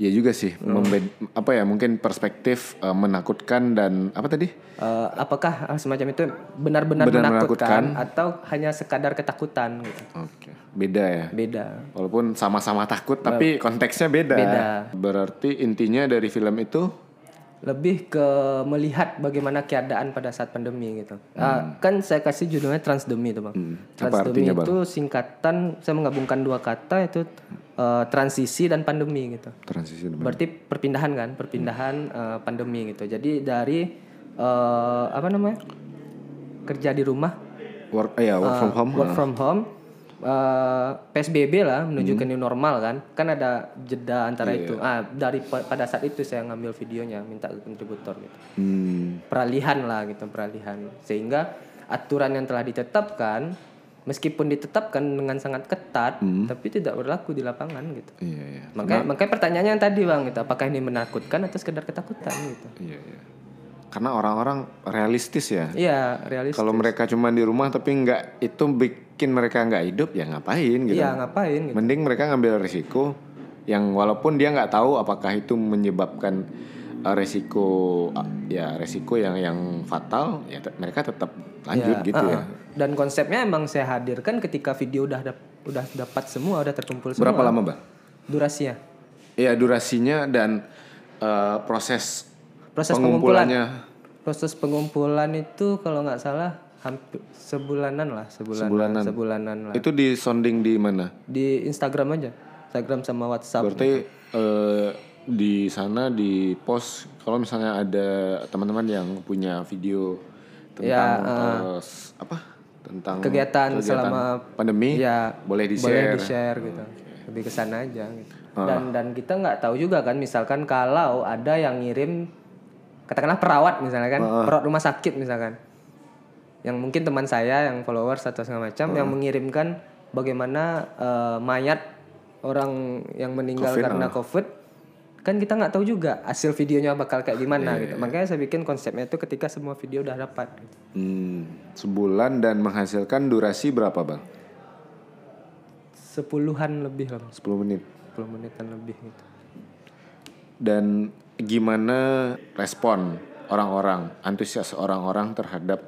Iya juga sih. Membed- apa ya mungkin perspektif eh, menakutkan dan apa tadi? Eh, apakah hal semacam itu benar-benar Benar menakutkan, atau hanya sekadar ketakutan gitu. Oke. Beda ya. Beda. Walaupun sama-sama takut tapi konteksnya beda. Beda. Berarti intinya dari film itu Lebih ke melihat bagaimana keadaan pada saat pandemi gitu. Ah, kan saya kasih judulnya transdemi itu, Bang. Hmm. Transdemi artinya, Bang? itu singkatan saya menggabungkan dua kata itu eh, transisi dan pandemi gitu. transisi depan. Berarti perpindahan kan, perpindahan eh, pandemi gitu. Jadi dari eh, apa namanya? kerja di rumah, work ya work from home. Work from home, eh, PSBB lah menuju Hmm. ke new normal kan. Kan ada jeda antara Iya, itu. Ah, dari pa- pada saat itu saya ngambil videonya, minta ke kontributor gitu. Hmm. Peralihan lah gitu, peralihan. Sehingga aturan yang telah ditetapkan meskipun ditetapkan dengan sangat ketat, tapi tidak berlaku di lapangan gitu. Iya iya. Makanya, makanya pertanyaannya yang tadi bang, gitu, apakah ini menakutkan atau sekedar ketakutan gitu? Iya iya. Karena orang-orang realistis ya. Iya, realis. Kalau mereka cuma di rumah tapi nggak itu bikin mereka nggak hidup ya ngapain gitu. Iya, ngapain gitu? Mending mereka ngambil risiko yang walaupun dia nggak tahu apakah itu menyebabkan uh, resiko uh, ya resiko yang yang fatal ya te- mereka tetap lanjut Ya, gitu ah, ya. Dan konsepnya emang saya hadirkan ketika video udah dap- udah dapat semua, udah terkumpul semua. Berapa lama, Bang? Durasinya? Iya, durasinya dan uh, proses Proses pengumpulannya Proses pengumpulan itu kalau nggak salah hampir sebulanan lah, sebulanan, Sebulanan. sebulanan lah. itu di sounding di mana? Di Instagram aja, Instagram sama WhatsApp. Berarti eh, di sana di post kalau misalnya ada teman-teman yang punya video tentang eh, s- apa tentang Kegiatan selama- pandemi ya boleh di boleh share. di share gitu lebih ke sana aja gitu Ah. dan dan kita nggak tahu juga kan misalkan kalau ada yang ngirim katakanlah perawat misalnya kan Ah. perawat rumah sakit misalkan yang mungkin teman saya yang followers atau segala macam yang Ah. mengirimkan bagaimana eh, mayat orang yang meninggal Covid, karena ah. covid kan kita nggak tahu juga hasil videonya bakal kayak gimana Iya, gitu makanya saya bikin konsepnya itu ketika semua video udah dapat gitu. Hmm, sebulan dan menghasilkan durasi berapa bang? sepuluhan lebih lah 10 menit. 10 menitan lebih gitu Dan gimana respon orang-orang, antusias orang-orang terhadap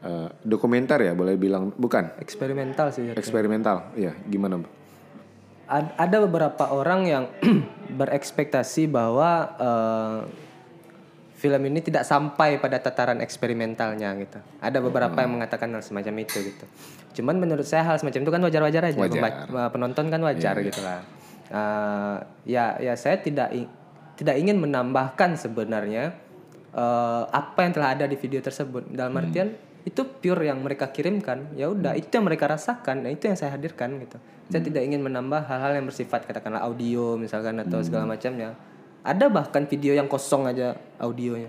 eh, dokumenter ya boleh bilang bukan eksperimental sih jatuhnya. eksperimental, iya gimana bang? Ad- ada beberapa orang yang berekspektasi bahwa eh, film ini tidak sampai pada tataran eksperimentalnya gitu. Ada beberapa yang mengatakan hal semacam itu gitu. Cuman menurut saya hal semacam itu kan wajar-wajar aja. Wajar. Pembac- penonton kan wajar gitu lah. Eh, ya ya saya tidak tidak ingin menambahkan sebenarnya eh, apa yang telah ada di video tersebut. Dalam artian itu pure yang mereka kirimkan. Ya udah itu yang mereka rasakan. Nah, itu yang saya hadirkan gitu. Saya tidak ingin menambah hal-hal yang bersifat katakanlah audio misalkan atau segala macamnya. Ada bahkan video yang kosong aja audionya.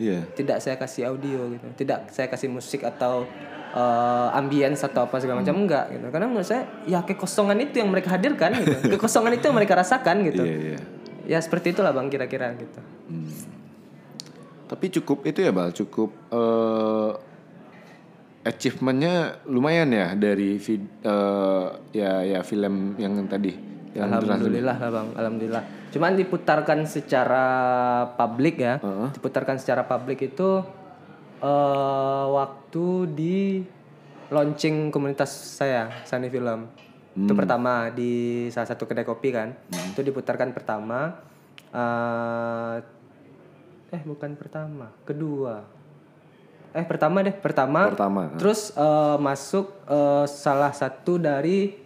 Iya. Tidak saya kasih audio gitu. Tidak saya kasih musik atau eh, ambience atau apa segala macam enggak gitu. Karena menurut saya ya kekosongan itu yang mereka hadirkan gitu. Kekosongan itu yang mereka rasakan gitu. Iya iya. Ya seperti itulah Bang kira-kira gitu. Tapi cukup itu ya bal, cukup eh achievementnya lumayan ya dari vid, eh, ya ya film yang tadi yang Alhamdulillah lah Bang, alhamdulillah. Cuman diputarkan secara publik ya. Diputarkan secara publik itu eh waktu di launching komunitas saya Sani Film. Itu pertama di salah satu kedai kopi kan. Itu diputarkan pertama eh eh bukan pertama, kedua. Eh pertama deh, pertama. pertama. Terus eh, masuk eh, salah satu dari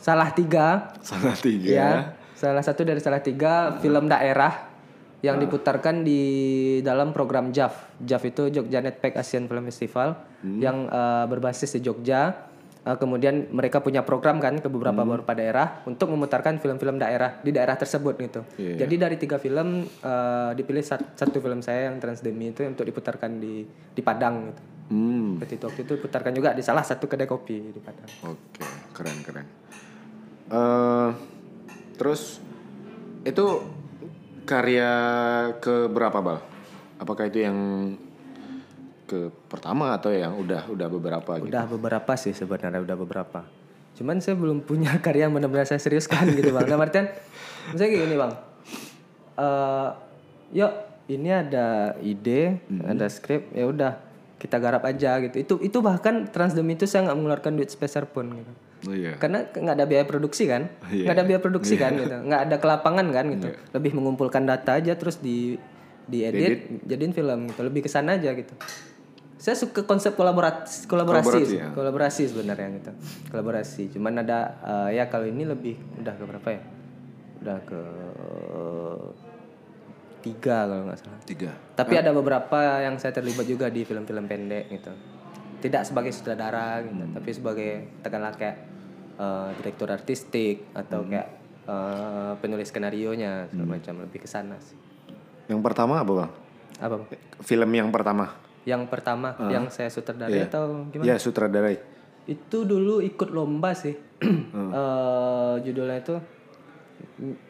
salah tiga Salah tiga. ya salah satu dari salah tiga film daerah yang diputarkan di dalam program JAF. JAF itu Jogja Netpack Asian Film Festival yang eh, berbasis di Jogja. Eh, kemudian mereka punya program kan ke beberapa beberapa daerah untuk memutarkan film-film daerah di daerah tersebut gitu. Iya. Jadi dari tiga film eh, dipilih sat- satu film saya yang Transdemi itu untuk diputarkan di di Padang gitu. Hmm. Seperti itu waktu itu diputarkan juga di salah satu kedai kopi di Padang. Oke, keren keren. eh terus itu karya ke berapa bal? Apakah itu yang ke pertama atau yang udah udah beberapa gitu? Udah beberapa sih sebenarnya udah beberapa. Cuman saya belum punya karya yang benar-benar saya seriuskan gitu bang. Nah Martian, misalnya kayak gini bang. Eh, yuk ini ada ide, ada skrip, ya udah kita garap aja gitu. Itu itu bahkan Transdem itu saya nggak mengeluarkan duit speser pun gitu. Oh iya. Karena nggak ada biaya produksi kan, Iya. nggak ada biaya produksi kan gitu, nggak ada kelapangan kan gitu. Lebih mengumpulkan data aja terus di diedit, jadiin film gitu. Lebih ke sana aja gitu. Saya suka konsep kolaborasi, kolaborasi, Kolaborasi, ya. kolaborasi sebenarnya gitu. Kolaborasi. Cuman ada eh, ya kalau ini lebih udah ke berapa ya? Udah ke tiga kalau nggak salah. Tiga. Tapi ada beberapa yang saya terlibat juga di film-film pendek gitu. Tidak sebagai sutradara gitu, tapi sebagai katakanlah kayak eh, direktur artistik atau kayak eh, penulis skenario nya segala macam lebih ke sana sih. Yang pertama apa bang? Apa? Bang? Film yang pertama? Yang pertama yang saya sutradarai Iya. atau gimana? Ya sutradarai. Itu dulu ikut lomba sih. Eh, judulnya itu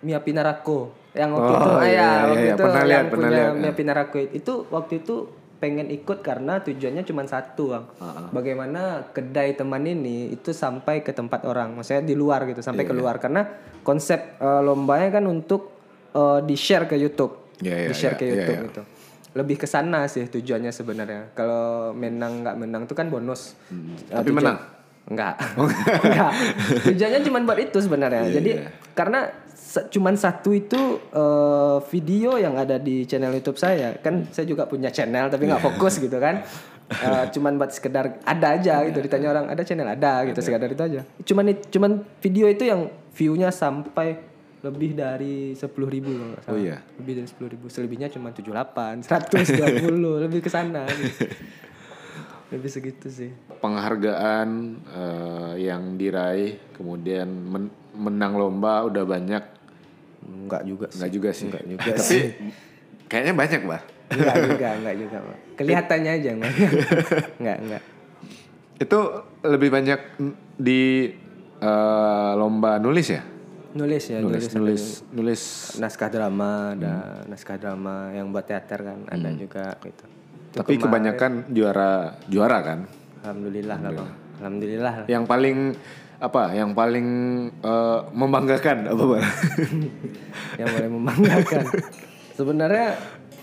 Mia Pinarako yang waktu Oh, itu ah, iya, ya, iya, waktu iya. itu Pernah yang lihat, punya lihat. Mia Pinarako itu waktu itu pengen ikut karena tujuannya cuma satu bang. Bagaimana kedai teman ini itu sampai ke tempat orang, maksudnya di luar gitu, sampai Iya, keluar karena konsep eh, lombanya kan untuk eh, di share ke YouTube, Iya, iya, di share iya, ke iya, YouTube iya. gitu. Lebih ke sana sih tujuannya sebenarnya. Kalau menang nggak menang itu kan bonus. Hmm. Tapi tujuan- menang? Enggak. Enggak. Tujuannya cuma buat itu sebenarnya. Iya, Jadi karena se- cuman satu itu eh, video yang ada di channel YouTube saya. Kan saya juga punya channel tapi nggak Iya. fokus gitu kan. Eh, cuman buat sekedar ada aja gitu Iya, ditanya orang ada channel ada gitu sekedar itu aja. Cuman cuman video itu yang view-nya sampai lebih dari 10.000 ribu kalau nggak salah. Oh iya. Lebih dari 10.000 ribu. Selebihnya cuma 78, 120 lebih ke sana. gitu. Lebih segitu sih. Penghargaan eh, yang diraih, kemudian men- menang lomba udah banyak. Enggak juga sih. Enggak juga sih. Enggak juga Tapi sih. kayaknya banyak bah. Enggak juga, enggak juga, Pak. Kelihatannya aja enggak. enggak, enggak. Itu lebih banyak di eh, lomba nulis ya? Nulis ya, Nulis, nulis, nulis, nulis. naskah drama, ada naskah drama yang buat teater kan, ada juga gitu. Itu Tapi kemarin- kebanyakan juara juara kan. alhamdulillah lah, Bang. Alhamdulillah lah. Yang paling apa? Yang paling eh, membanggakan apa bang? yang boleh membanggakan. Sebenarnya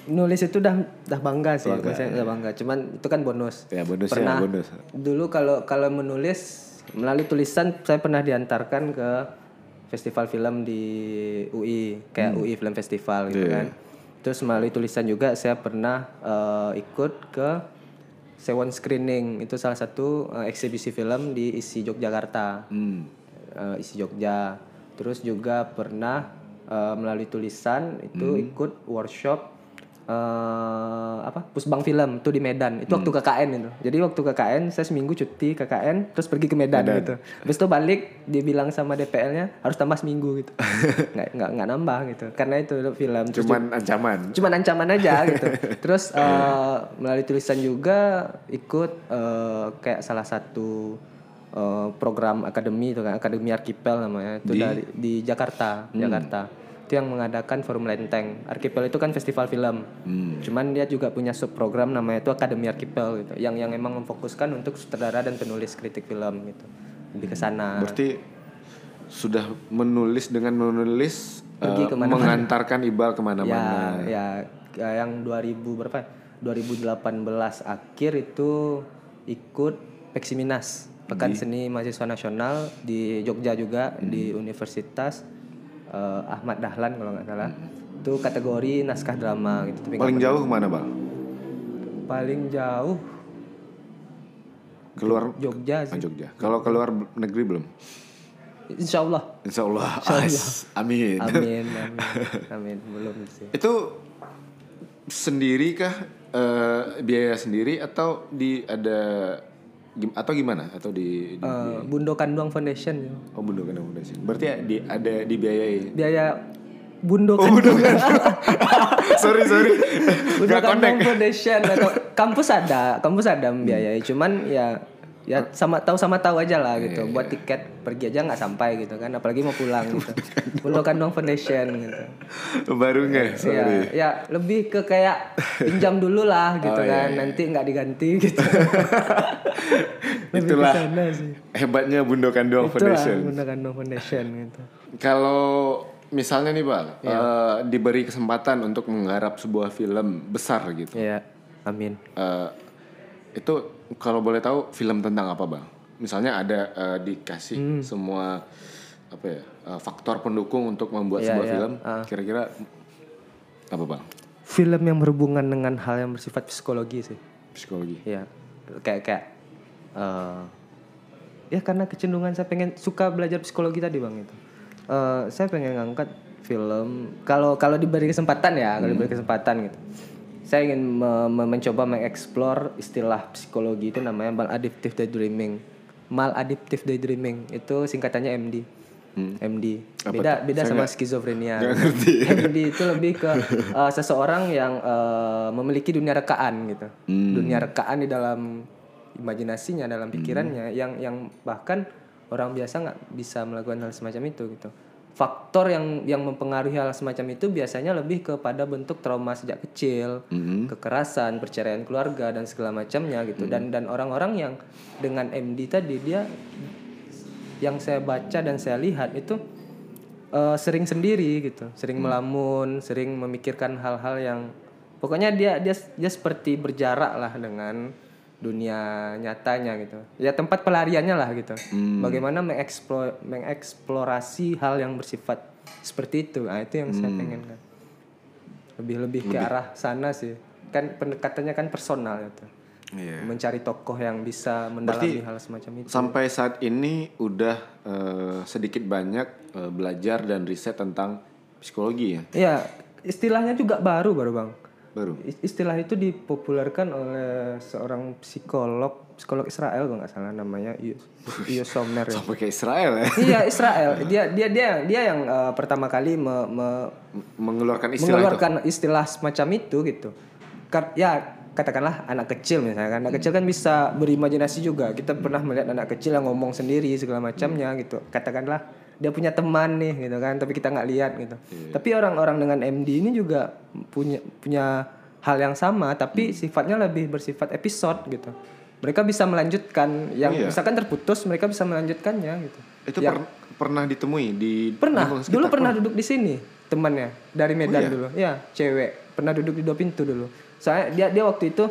nulis itu udah udah bangga sih, maksudnya udah bangga. Cuman itu kan bonus. ya bonusnya pernah bonus. dulu kalau kalau menulis melalui tulisan saya pernah diantarkan ke festival film di UI kayak UI Film Festival gitu Iya. kan terus melalui tulisan juga saya pernah eh, ikut ke Sewon Screening itu salah satu eh, eksibisi film di isi Yogyakarta Hmm. eh, isi Jogja terus juga pernah eh, melalui tulisan itu Hmm. ikut workshop eh, apa Pusbang Film itu di Medan. Itu waktu Hmm. KKN itu. Jadi waktu KKN saya seminggu cuti KKN terus pergi ke Medan, gitu. Habis itu balik dibilang sama DPL-nya harus tambah seminggu gitu. Nggak nggak nggak nambah gitu. Karena itu film. Terus Cuman ancaman. cuman ancaman aja gitu. Terus eh, melalui tulisan juga ikut eh, kayak salah satu eh, program akademi itu kan akademi arkipel namanya. Itu dari di Jakarta Jakarta itu yang mengadakan forum lenteng arkipel itu kan festival film cuman dia juga punya sub program namanya itu akademi arkipel gitu yang yang emang memfokuskan untuk sutradara dan penulis kritik film gitu lebih ke sana Berarti sudah menulis dengan menulis Pergi ke mana-mana. mengantarkan Ibal ke mana-mana. Ya, ya ya, yang 2000 berapa? ya? 2018 akhir itu ikut Peksiminas, Pekan Seni Mahasiswa Nasional di Jogja juga di Universitas eh, Ahmad Dahlan kalau nggak salah. Itu kategori naskah drama gitu. Tapi Paling jauh ke mana bang? paling jauh Keluar Jogja Ah, sih. Jogja. Kalau keluar negeri belum? Insya Allah. Insya Allah. Ais. Amin. Amin, amin, amin. Belum sih. Itu sendiri kah eh, biaya sendiri atau di ada atau gimana atau di, di Eh, Bundo Kanduang Foundation. ya. oh Bundo Kandang Foundation. Berarti ya di ada dibiayai. Biaya Bundo Oh, Kanduang. sorry sorry. Udah Gak connect. Foundation atau kampus ada, kampus ada membiayai. Cuman ya ya sama tahu sama tahu aja lah gitu. Buat tiket pergi aja nggak sampai gitu kan. Apalagi mau pulang gitu. Bundokan dong. Foundation gitu. Baru nggak? ya ya lebih ke kayak pinjam dulu lah gitu kan. nanti nggak diganti gitu. Itulah sih. hebatnya Bundokan Doang Foundation. Bundokan dong foundation gitu. Kalau misalnya nih bang, eh, diberi kesempatan untuk menggarap sebuah film besar gitu, ya amin. Eh, itu kalau boleh tahu film tentang apa bang? Misalnya ada eh, dikasih semua apa ya eh, faktor pendukung untuk membuat Iya, sebuah iya. film, kira-kira apa bang? film yang berhubungan dengan hal yang bersifat psikologi sih Psikologi. ya kayak kayak eh, ya karena kecenderungan saya pengen suka belajar psikologi tadi bang itu Eh, saya pengen ngangkat film kalau kalau diberi kesempatan ya kalau diberi kesempatan gitu saya ingin me- me- mencoba mengeksplor istilah psikologi itu namanya maladaptive daydreaming. Maladaptive daydreaming itu singkatannya MD MD beda beda sama skizofrenia. MD itu lebih ke eh, seseorang yang eh, memiliki dunia rekaan gitu. Dunia rekaan di dalam imajinasinya dalam pikirannya yang yang bahkan orang biasa nggak bisa melakukan hal semacam itu gitu faktor yang yang mempengaruhi hal semacam itu biasanya lebih kepada bentuk trauma sejak kecil kekerasan perceraian keluarga dan segala macamnya gitu. Dan dan orang-orang yang dengan MD tadi dia yang saya baca dan saya lihat itu eh, sering sendiri gitu, sering melamun, sering memikirkan hal-hal yang pokoknya dia dia dia seperti berjarak lah dengan dunia nyatanya gitu. Ya tempat pelariannya lah gitu. Bagaimana mengeksplor mengeksplorasi hal yang bersifat seperti itu. Nah, itu yang saya pengen kan. Lebih-lebih ke arah sana sih. Kan pendekatannya kan personal gitu. Iya. Mencari tokoh yang bisa mendalami hal semacam itu. Sampai saat ini udah eh, sedikit banyak eh, belajar dan riset tentang psikologi ya, Iya, istilahnya juga baru baru bang. Baru. Is- Istilah itu dipopulerkan oleh seorang psikolog, psikolog Israel kalau nggak salah namanya Iyo Somner ya. Sampai ke Israel ya, iya Israel, dia dia dia dia yang eh, pertama kali me- me- mengeluarkan istilah itu. mengeluarkan istilah semacam itu gitu. Kar- ya katakanlah anak kecil misalnya anak kecil kan bisa berimajinasi juga. Kita pernah melihat anak kecil yang ngomong sendiri segala macamnya gitu. Katakanlah dia punya teman nih gitu kan, tapi kita nggak lihat gitu. Tapi orang-orang dengan MD ini juga punya punya hal yang sama, tapi sifatnya lebih bersifat episode gitu. Mereka bisa melanjutkan yang misalkan terputus, mereka bisa melanjutkannya gitu. Itu per- pernah ditemui di Pernah, dulu pernah duduk di sini temannya dari Medan dulu. Ya, cewek. Pernah duduk di dua pintu dulu. Soalnya dia dia waktu itu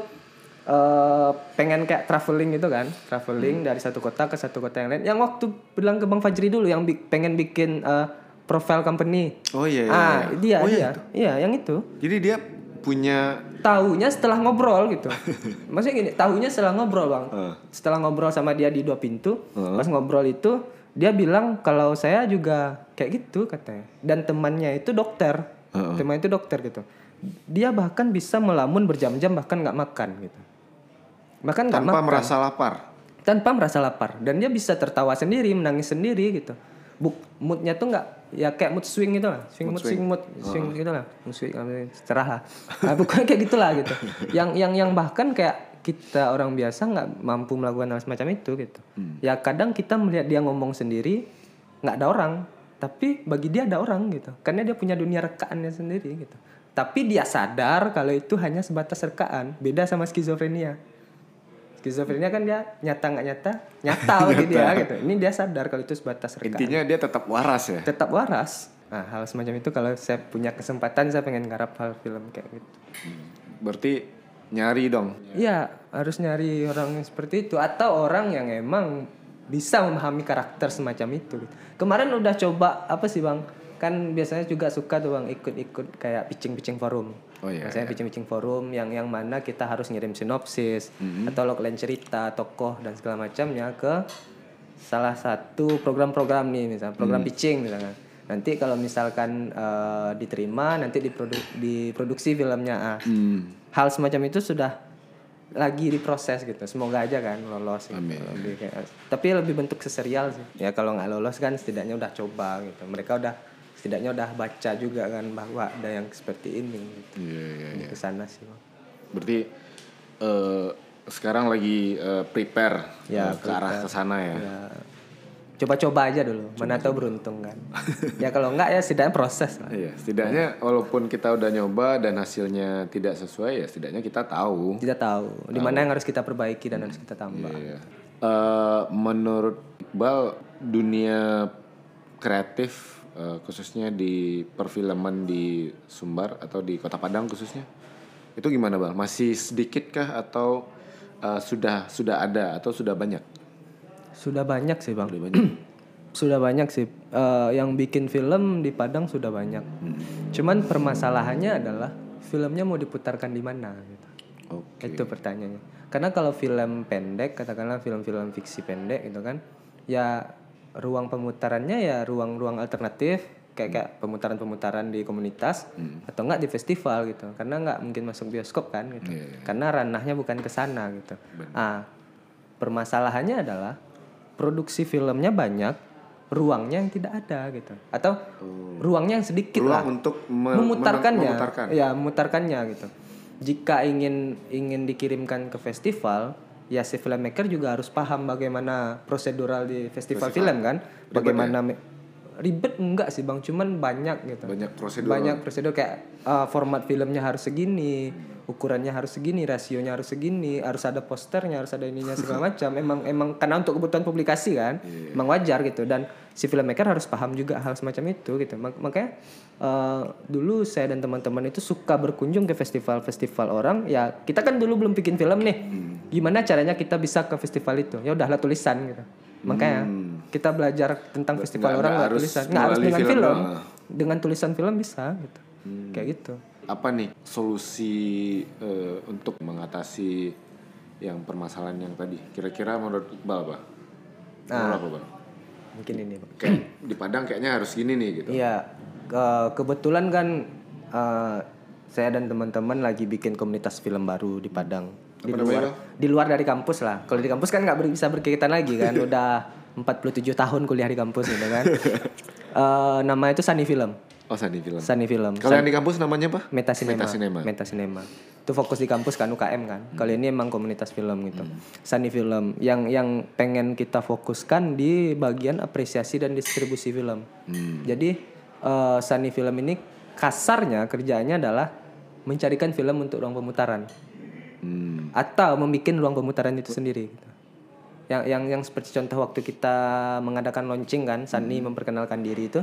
eh pengen kayak traveling gitu kan, traveling dari satu kota ke satu kota yang lain. Yang waktu bilang ke Bang Fajri dulu yang bi- pengen bikin eh, profile company. Oh iya, iya, ah, iya. dia Oh, iya, dia. Iya, yang itu. Jadi dia punya Tahunya setelah ngobrol gitu. Maksudnya gini, tahunya setelah ngobrol, Bang. Setelah ngobrol sama dia di dua pintu, pas ngobrol itu dia bilang kalau saya juga kayak gitu katanya. Dan temannya itu dokter. Temannya itu dokter gitu. Dia bahkan bisa melamun berjam-jam bahkan nggak makan gitu. Bahkan tanpa makan. merasa lapar. tanpa merasa lapar. Dan dia bisa tertawa sendiri menangis sendiri gitu. Buk, moodnya tuh nggak ya kayak mood swing gitu lah. Swing mood, swing. mood swing gitu lah. Mood swing cerah lah. Nah, pokoknya kayak gitulah gitu. Yang yang yang bahkan kayak kita orang biasa nggak mampu melakukan hal semacam itu gitu. Ya kadang kita melihat dia ngomong sendiri nggak ada orang. Tapi bagi dia ada orang gitu. Karena dia punya dunia rekaannya sendiri gitu. Tapi dia sadar kalau itu hanya sebatas rekaan beda sama skizofrenia skizofrenia kan dia nyata nggak nyata? Nyata bagi dia gitu. Ini dia sadar kalau itu sebatas rekaan. Intinya dia tetap waras ya. tetap waras. Nah hal semacam itu kalau saya punya kesempatan saya pengen garap hal film kayak gitu. Berarti nyari dong. Iya harus nyari orang yang seperti itu. Atau orang yang emang bisa memahami karakter semacam itu kemarin udah coba apa sih bang? Kan biasanya juga suka tuh bang ikut-ikut kayak pitching-pitching forum Oh iya, Biasanya pitching-pitching forum yang yang mana kita harus ngirim sinopsis atau logline cerita tokoh dan segala macamnya ke salah satu program-program nih misalnya program pitching misalnya nanti kalau misalkan eh, diterima nanti diprodu- diproduksi filmnya. Ah. hal semacam itu sudah lagi diproses gitu. Semoga aja kan lolos gitu. Lebih kayak- tapi lebih bentuk seserial sih. Ya kalau nggak lolos kan setidaknya udah coba gitu. Mereka udah setidaknya udah baca juga kan bahwa ada yang seperti ini gitu Iya, iya, iya. ke sana sih Bang. Berarti eh, sekarang lagi eh, prepare Ya, ke arah ke sana ya. Ya, coba-coba aja dulu mana tahu beruntung kan ya kalau enggak ya setidaknya proses lah Iya, setidaknya walaupun kita udah nyoba dan hasilnya tidak sesuai ya setidaknya kita tahu. kita tahu di mana yang harus kita perbaiki dan harus kita tambah Iya. Eh, menurut Iqbal dunia kreatif eh, khususnya di perfilman di Sumbar atau di Kota Padang khususnya itu gimana bang? Masih sedikit kah atau eh, sudah sudah ada atau sudah banyak? sudah banyak sih bang Sudah banyak. sudah banyak sih Eh, yang bikin film di Padang sudah banyak cuman permasalahannya adalah filmnya mau diputarkan di mana gitu Oke. itu pertanyaannya karena kalau film pendek katakanlah film-film fiksi pendek gitu kan ya ruang pemutarannya ya ruang-ruang alternatif kayak kayak pemutaran-pemutaran di komunitas atau enggak di festival gitu. Karena nggak mungkin masuk bioskop kan gitu. Iya, karena ranahnya bukan ke sana gitu. Ah permasalahannya adalah produksi filmnya banyak ruangnya yang tidak ada gitu. Atau ruangnya yang sedikit lah. Ruang untuk me- memutarkannya. memutarkan. ya memutarkannya gitu. Jika ingin ingin dikirimkan ke festival ya si filmmaker juga harus paham bagaimana prosedural di festival, film kan? Bagaimana me- ribet enggak sih bang? Cuman banyak gitu. Banyak prosedur. banyak prosedur. Kayak uh, format filmnya harus segini ukurannya harus segini rasionya harus segini harus ada posternya harus ada ininya segala macam. Emang emang karena untuk kebutuhan publikasi kan? Emang wajar gitu. Dan si filmmaker harus paham juga hal semacam itu gitu. Mak- makanya uh, dulu saya dan teman-teman itu suka berkunjung ke festival-festival orang. Ya kita kan dulu belum bikin film nih. Gimana caranya kita bisa ke festival itu? Ya udahlah tulisan gitu. Makanya kita belajar tentang festival nggak- orang nggak harus tulisan. Nggak harus dengan film film, doang. dengan tulisan film bisa gitu. Kayak gitu. Apa nih solusi eh, untuk mengatasi yang permasalahan yang tadi? Kira-kira menurut Iqbal apa? Menurut apa bang? Mungkin ini Bang. Kayak di Padang kayaknya harus gini nih gitu. iya. Ke- kebetulan kan eh, saya dan teman-teman lagi bikin komunitas film baru di Padang. Di Apa luar di luar dari kampus lah. Kalau di kampus kan nggak ber- bisa berkaitan lagi kan. Udah 47 tahun kuliah di kampus gitu kan. Eh, nama itu Sunny Film Oh Sani film. Sunny Film Kalau yang di kampus namanya apa? Meta Cinema. Metacinema. Meta Cinema. Itu fokus di kampus kan UKM kan. Kalau ini emang komunitas film gitu. Sunny Film yang yang pengen kita fokuskan di bagian apresiasi dan distribusi film. Jadi eh, Sunny Film ini kasarnya kerjaannya adalah mencarikan film untuk ruang pemutaran Hmm. atau membuat ruang pemutaran itu sendiri gitu. Yang yang yang seperti contoh waktu kita mengadakan launching kan, Sunny memperkenalkan diri itu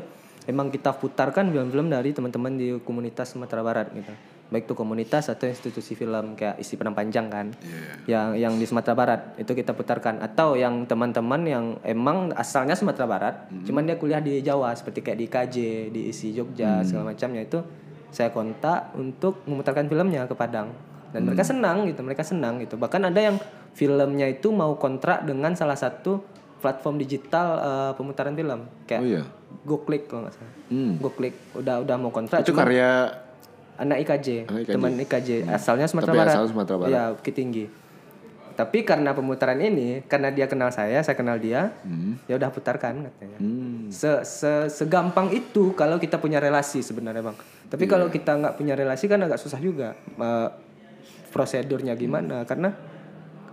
emang kita putarkan film-film dari teman-teman di komunitas Sumatera Barat gitu. Baik itu komunitas atau institusi film kayak isi penang panjang kan. Yang yang di Sumatera Barat itu kita putarkan. Atau yang teman-teman yang emang asalnya Sumatera Barat, cuman dia kuliah di Jawa seperti kayak di KJ, di isi Jogja segala macamnya itu saya kontak untuk memutarkan filmnya ke Padang. Dan mereka senang gitu. Mereka senang gitu. Bahkan ada yang filmnya itu mau kontrak dengan salah satu platform digital eh, pemutaran film kayak Oh iya. GoClick kalau nggak salah Hmm. GoClick udah udah mau kontrak Itu karya anak IKJ, Anak IKJ. teman IKJ asalnya Sumatera Tapi Barat asal Sumatera Barat. ya Bukit Tinggi tapi karena pemutaran ini karena dia kenal saya saya kenal dia ya udah putarkan katanya Hmm. se, se segampang itu kalau kita punya relasi sebenarnya bang tapi kalau kita nggak punya relasi kan agak susah juga eh, prosedurnya gimana karena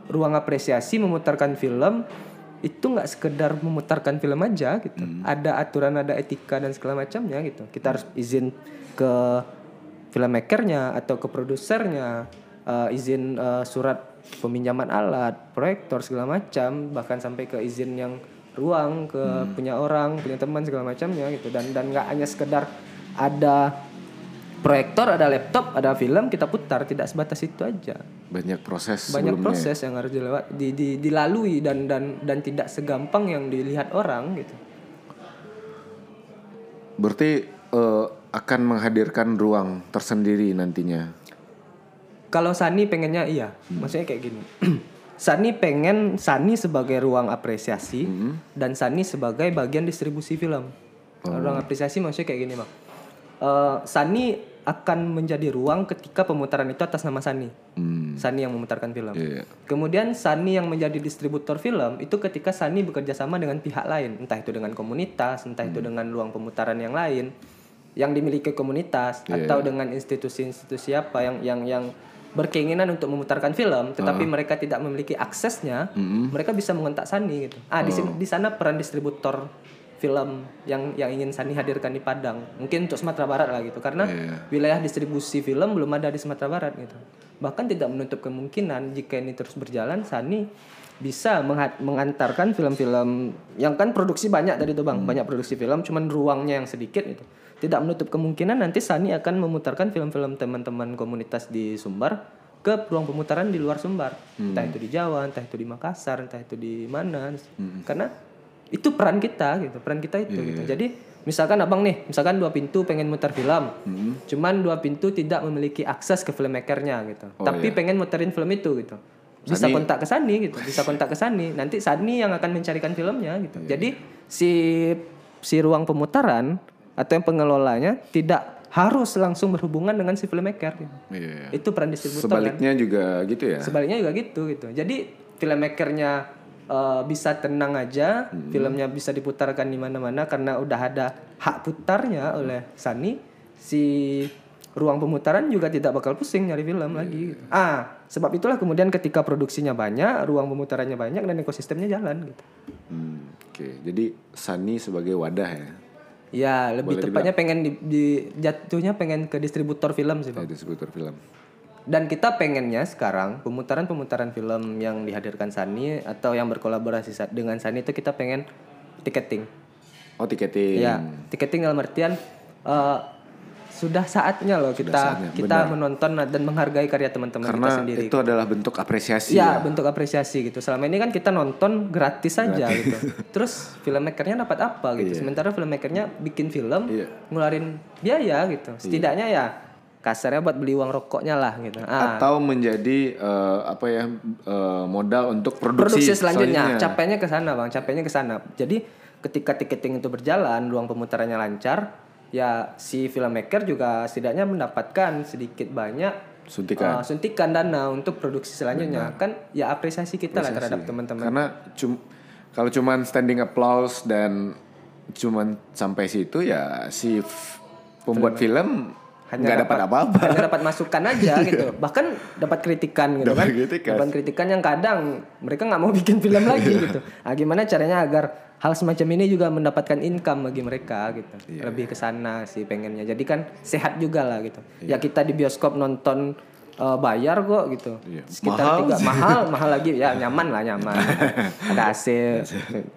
ruang apresiasi memutarkan film itu nggak sekedar memutarkan film aja gitu. Ada aturan ada etika dan segala macamnya gitu. Kita harus izin ke filmmakernya atau ke produsernya eh, izin eh, surat peminjaman alat proyektor segala macam bahkan sampai ke izin yang ruang ke punya orang punya teman segala macamnya gitu. Dan dan nggak hanya sekedar ada proyektor ada laptop ada film kita putar. Tidak sebatas itu aja. Banyak proses banyak sebelumnya. proses yang harus dilewat di, di- dilalui dan dan dan tidak segampang yang dilihat orang gitu. Berarti eh, akan menghadirkan ruang tersendiri nantinya. kalau Sani pengennya iya. Maksudnya kayak gini. Sani pengen Sani sebagai ruang apresiasi dan Sani sebagai bagian distribusi film. Ruang apresiasi maksudnya kayak gini bang Eh, Sani akan menjadi ruang ketika pemutaran itu atas nama Sani Hmm. Sani yang memutarkan film. Iya. Kemudian Sani yang menjadi distributor film itu ketika Sani bekerja sama dengan pihak lain, entah itu dengan komunitas, entah itu dengan ruang pemutaran yang lain yang dimiliki komunitas atau dengan institusi-institusi apa yang yang yang berkeinginan untuk memutarkan film, tetapi mereka tidak memiliki aksesnya, mereka bisa mengontak Sani gitu. Ah di sini- di sana peran distributor film yang yang ingin Sani hadirkan di Padang, mungkin untuk Sumatera Barat lah gitu, karena Iya. wilayah distribusi film belum ada di Sumatera Barat gitu. Bahkan tidak menutup kemungkinan jika ini terus berjalan, Sani bisa mengantarkan film-film yang kan produksi banyak tadi tuh bang, banyak produksi film, cuman ruangnya yang sedikit gitu. Tidak menutup kemungkinan nanti Sani akan memutarkan film-film teman-teman komunitas di Sumbar ke ruang pemutaran di luar Sumbar, entah itu di Jawa, entah itu di Makassar, entah itu di mana, karena itu peran kita gitu, peran kita itu gitu. Jadi misalkan abang nih, misalkan dua pintu pengen mutar film, cuman dua pintu tidak memiliki akses ke filmmakernya gitu, tapi pengen muterin film itu gitu, bisa kontak ke Sani gitu, bisa kontak ke Sani, nanti Sani yang akan mencarikan filmnya gitu. Jadi si si ruang pemutaran atau yang pengelolanya tidak harus langsung berhubungan dengan si filmmaker gitu. Iya. Itu peran distributor kan. Sebaliknya juga gitu ya. Sebaliknya juga gitu gitu. Jadi filmmakernya eh, bisa tenang aja, filmnya bisa diputarkan di mana-mana karena udah ada hak putarnya oleh Sani. Si ruang pemutaran juga tidak bakal pusing nyari film lagi. gitu. Ah, sebab itulah kemudian ketika produksinya banyak, ruang pemutarannya banyak dan ekosistemnya jalan gitu. Hmm, Oke, jadi Sani sebagai wadah ya, Ya, lebih tepatnya pengen di, di- jatuhnya pengen ke distributor film sih, Bang. kayak distributor film. Dan kita pengennya sekarang pemutaran-pemutaran film yang dihadirkan Sani atau yang berkolaborasi dengan Sani itu kita pengen tiketing. Oh tiketing. Ya, tiketing dalam artian eh, sudah saatnya loh kita saatnya, kita menonton dan menghargai karya teman-teman Karena kita sendiri. itu adalah bentuk apresiasi Ya, ya. bentuk apresiasi gitu. Selama ini kan kita nonton gratis aja gitu. Terus filmmakernya dapat apa gitu. Sementara filmmakernya bikin film, Iya. ngeluarin biaya gitu. Setidaknya ya kasarnya buat beli uang rokoknya lah gitu. Ah, Atau menjadi eh, apa ya eh, modal untuk produksi, produksi selanjutnya. Capeknya ke sana, Bang. Capeknya ke sana. Jadi ketika tiketing itu berjalan, ruang pemutarannya lancar, ya si filmmaker juga setidaknya mendapatkan sedikit banyak Suntikan. uh, suntikan dana untuk produksi selanjutnya. Kan ya apresiasi kita lah terhadap teman-teman. Karena cum kalau cuman standing applause dan cuman sampai situ ya si pembuat film nggak dapat apa-apa. hanya dapat masukan aja gitu. Bahkan dapat kritikan gitu Dapat kan. kritikan. dapat kritikan yang kadang mereka nggak mau bikin film lagi gitu. Ah, gimana caranya agar hal semacam ini juga mendapatkan income bagi mereka gitu. Iya, lebih ke sana sih pengennya. Jadi kan sehat juga lah gitu. Ya kita di bioskop nonton eh, bayar kok gitu. Iya. sekitar Mahal tiga mahal mahal lagi. Ya nyaman lah nyaman. Ada AC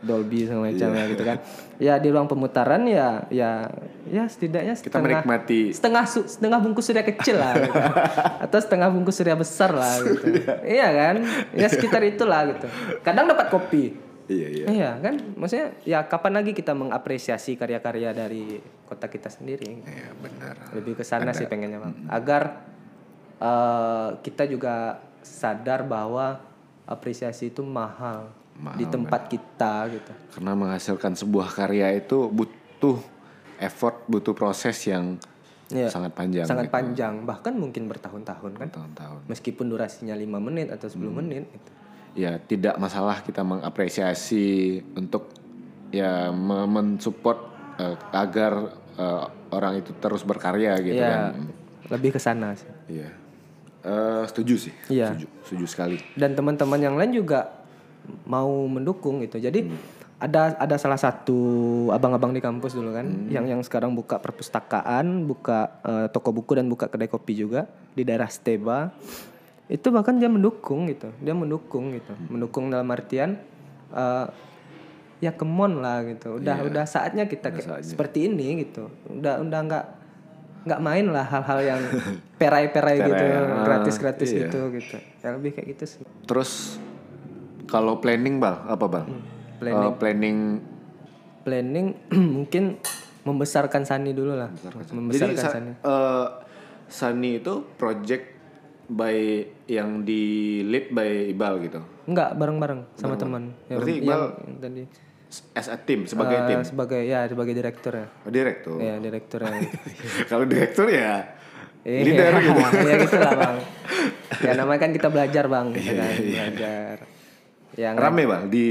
Dolby segala macamnya Iya. gitu kan. Ya di ruang pemutaran ya ya ya setidaknya Kita setengah menikmati. setengah su- setengah bungkus surya kecil lah gitu. atau setengah bungkus surya besar lah gitu. Iya kan? Ya sekitar itulah gitu. Kadang dapat kopi. Iya iya. iya kan? Maksudnya ya kapan lagi kita mengapresiasi karya-karya dari kota kita sendiri? Iya benar. lebih ke sana sih pengennya bang. Agar eh, kita juga sadar bahwa apresiasi itu mahal, di tempat kita gitu Karena menghasilkan sebuah karya itu butuh effort, butuh proses yang Iya. sangat panjang. sangat gitu. panjang bahkan mungkin bertahun-tahun kan Tahun-tahun. meskipun durasinya 5 menit atau 10 menit gitu. Ya tidak masalah kita mengapresiasi untuk ya me- mensupport eh, agar eh, orang itu terus berkarya gitu Iya, kan. lebih ke sana sih. Iya. Eh, setuju sih. Iya. Setuju, setuju sekali. Dan teman-teman yang lain juga mau mendukung gitu. Jadi ada ada salah satu abang-abang di kampus dulu kan yang yang sekarang buka perpustakaan, buka eh, toko buku dan buka kedai kopi juga di daerah Steba. Itu bahkan dia mendukung gitu. Dia mendukung gitu. Mendukung dalam artian eh, ya kemon lah gitu. Udah udah saatnya kita kayak seperti ini gitu. Udah udah nggak nggak main lah hal-hal yang perai-perai gitu, gratis-gratis iya. gitu gitu. Ya lebih kayak gitu sih. Terus kalau planning bal apa bal? planning. Eh, planning. Planning mungkin membesarkan Sani dulu lah. Membesarkan Jadi Sa- Sani. Sani itu project by yang di lead by Ibal gitu. Enggak, bareng-bareng sama teman. Berarti yang, Iqbal- yang tadi As a team sebagai Eh, tim. sebagai ya sebagai direktur ya. Oh, direktur. Ya, direktur ya. kalau direktur ya Eh, leader gitu. ya gitu lah, Bang. Ya namanya kan kita belajar, Bang. gitu kan, belajar. Yang Rame bang di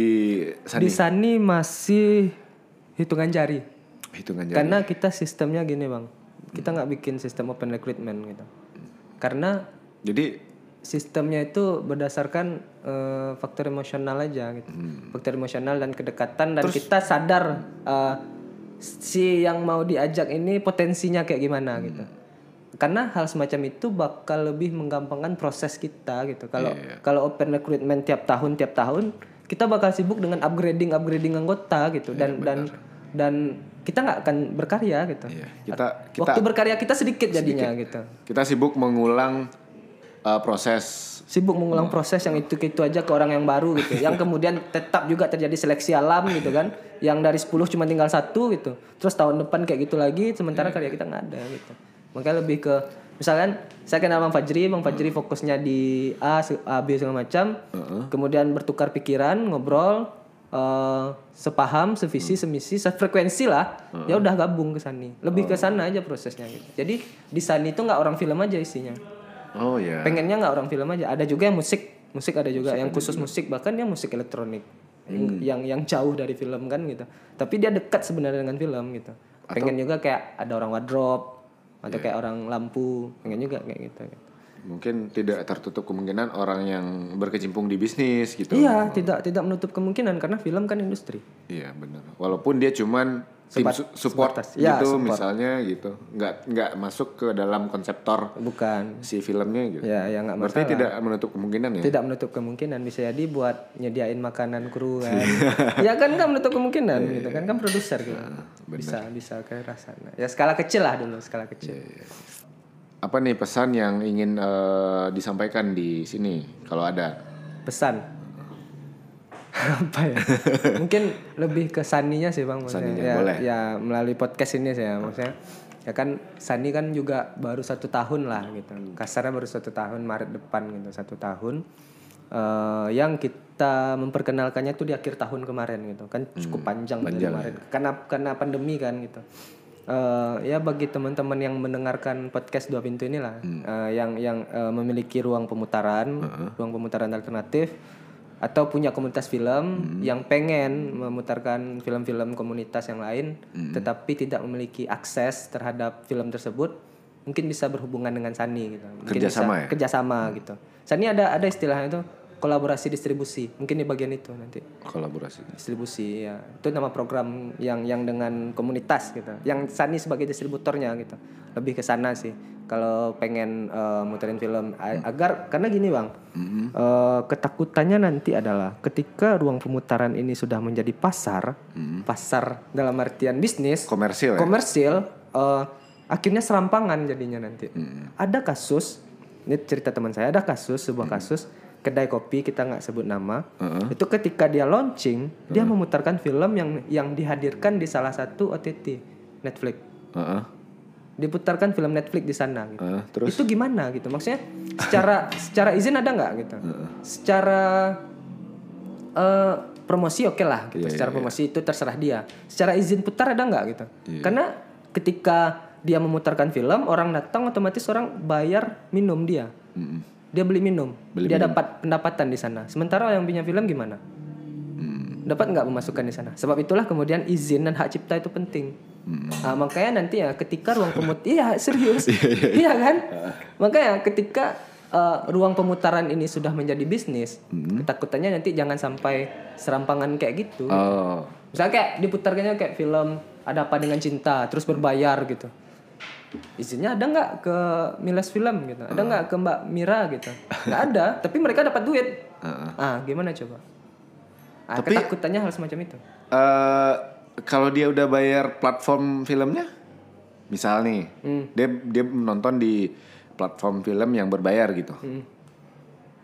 Sani. di Sani masih hitungan jari. Hitungan jari. Karena kita sistemnya gini bang, kita nggak bikin sistem open recruitment gitu. Karena Jadi sistemnya itu berdasarkan eh, faktor emosional aja gitu. Faktor emosional dan kedekatan dan kita sadar eh, si yang mau diajak ini potensinya kayak gimana gitu. Karena hal semacam itu bakal lebih menggampangkan proses kita gitu. Kalau kalau open recruitment tiap tahun tiap tahun kita bakal sibuk dengan upgrading upgrading anggota gitu dan dan dan kita nggak akan berkarya gitu. Iya, kita kita Waktu berkarya kita sedikit jadinya gitu. kita sibuk mengulang uh, proses. Sibuk mengulang proses yang itu itu aja ke orang yang baru gitu. Yang kemudian tetap juga terjadi seleksi alam gitu kan. Yang dari 10 cuma tinggal satu gitu. Terus tahun depan kayak gitu lagi sementara karya kita nggak ada gitu. Makanya lebih ke misalkan saya kenal bang Fajri bang Fajri fokusnya di A A B segala macam. Kemudian bertukar pikiran ngobrol eh, sepaham sevisi semisi sefrekuensi lah. Ya udah gabung ke sani. Lebih ke sana aja prosesnya gitu. Jadi di sani itu nggak orang film aja isinya oh ya pengennya nggak orang film aja. Ada juga yang musik. Musik ada juga yang khusus musik. Bahkan dia musik elektronik. Hmm. yang yang jauh dari film kan gitu. Tapi dia dekat sebenarnya dengan film gitu. Pengen juga kayak ada orang wardrobe atau Iya. kayak orang lampu. Pengen juga kayak gitu, mungkin tidak tertutup kemungkinan orang yang berkecimpung di bisnis gitu. Iya tidak tidak menutup kemungkinan karena film kan industri. Iya benar. Walaupun dia cuman tim Sebat- su- support sebatas. Ya, gitu support. misalnya gitu, nggak nggak masuk ke dalam konseptor bukan. si filmnya gitu. ya ya nggak Berarti masalah. tidak menutup kemungkinan ya. tidak menutup kemungkinan. Bisa jadi buat nyediain makanan kru kan. Ya kan nggak menutup kemungkinan Iya, gitu kan. Kan produser gitu. Bisa bisa ke arah sana ya skala kecil lah dulu skala kecil. Iya, Apa nih pesan yang ingin eh, disampaikan di sini kalau ada? pesan? Apa ya? Mungkin lebih ke saninya sih bang maksudnya. Saninya, ya, boleh. ya melalui podcast ini sih ya maksudnya. Ya kan Sani kan juga baru satu tahun lah gitu. Kasarnya baru satu tahun Maret depan gitu satu tahun. Eh, yang kita memperkenalkannya tuh di akhir tahun kemarin gitu. Kan cukup panjang, dari kemarin karena karena pandemi kan gitu Eh, ya bagi teman-teman yang mendengarkan podcast dua pintu inilah eh, yang yang eh, memiliki ruang pemutaran ruang pemutaran alternatif atau punya komunitas film yang pengen memutarkan film-film komunitas yang lain tetapi tidak memiliki akses terhadap film tersebut mungkin bisa berhubungan dengan Sani gitu. Mungkin Kerjasama bisa, ya? kerjasama gitu. Sani ada ada istilahnya itu kolaborasi distribusi. Mungkin di bagian itu nanti. Kolaborasi. distribusi ya. Itu nama program yang yang dengan komunitas gitu. Yang Sani sebagai distributornya gitu. Lebih ke sana sih. Kalau pengen eh, muterin film. A- agar karena gini bang. Eh, ketakutannya nanti adalah ketika ruang pemutaran ini sudah menjadi pasar pasar dalam artian bisnis Komersil ya? komersil eh, akhirnya serampangan jadinya nanti. Ada kasus ini cerita teman saya ada kasus sebuah kasus kedai kopi kita nggak sebut nama. Itu ketika dia launching dia memutarkan film yang yang dihadirkan di salah satu OTT Netflix. Heeh. diputarkan film Netflix di sana gitu. Heeh, terus? Itu gimana gitu? Maksudnya secara secara izin ada nggak gitu? Secara eh, promosi oke lah gitu secara promosi itu terserah dia. Secara izin putar ada nggak gitu? Karena ketika dia memutarkan film orang datang otomatis orang bayar minum dia. Mm-mm. Dia beli minum. Beli dia dapat pendapatan di sana. Sementara yang punya film gimana? Dapat nggak memasukkan di sana? Sebab itulah kemudian izin dan hak cipta itu penting. Ah, makanya nanti ya ketika ruang pemut iya serius. Iya kan? Makanya ketika eh, ruang pemutaran ini sudah menjadi bisnis ketakutannya nanti jangan sampai serampangan kayak gitu. Oh. misalnya kayak diputarkannya kayak film ada apa dengan cinta terus berbayar gitu izinnya ada nggak ke Miles Film gitu? Ada nggak ke Mbak Mira gitu? Nggak ada tapi mereka dapat duit. Ah. Gimana coba? Ah, Tapi- ketakutannya hal semacam itu. Eh, kalau dia udah bayar platform filmnya, misal nih, Hmm. dia dia menonton di platform film yang berbayar gitu. Hmm.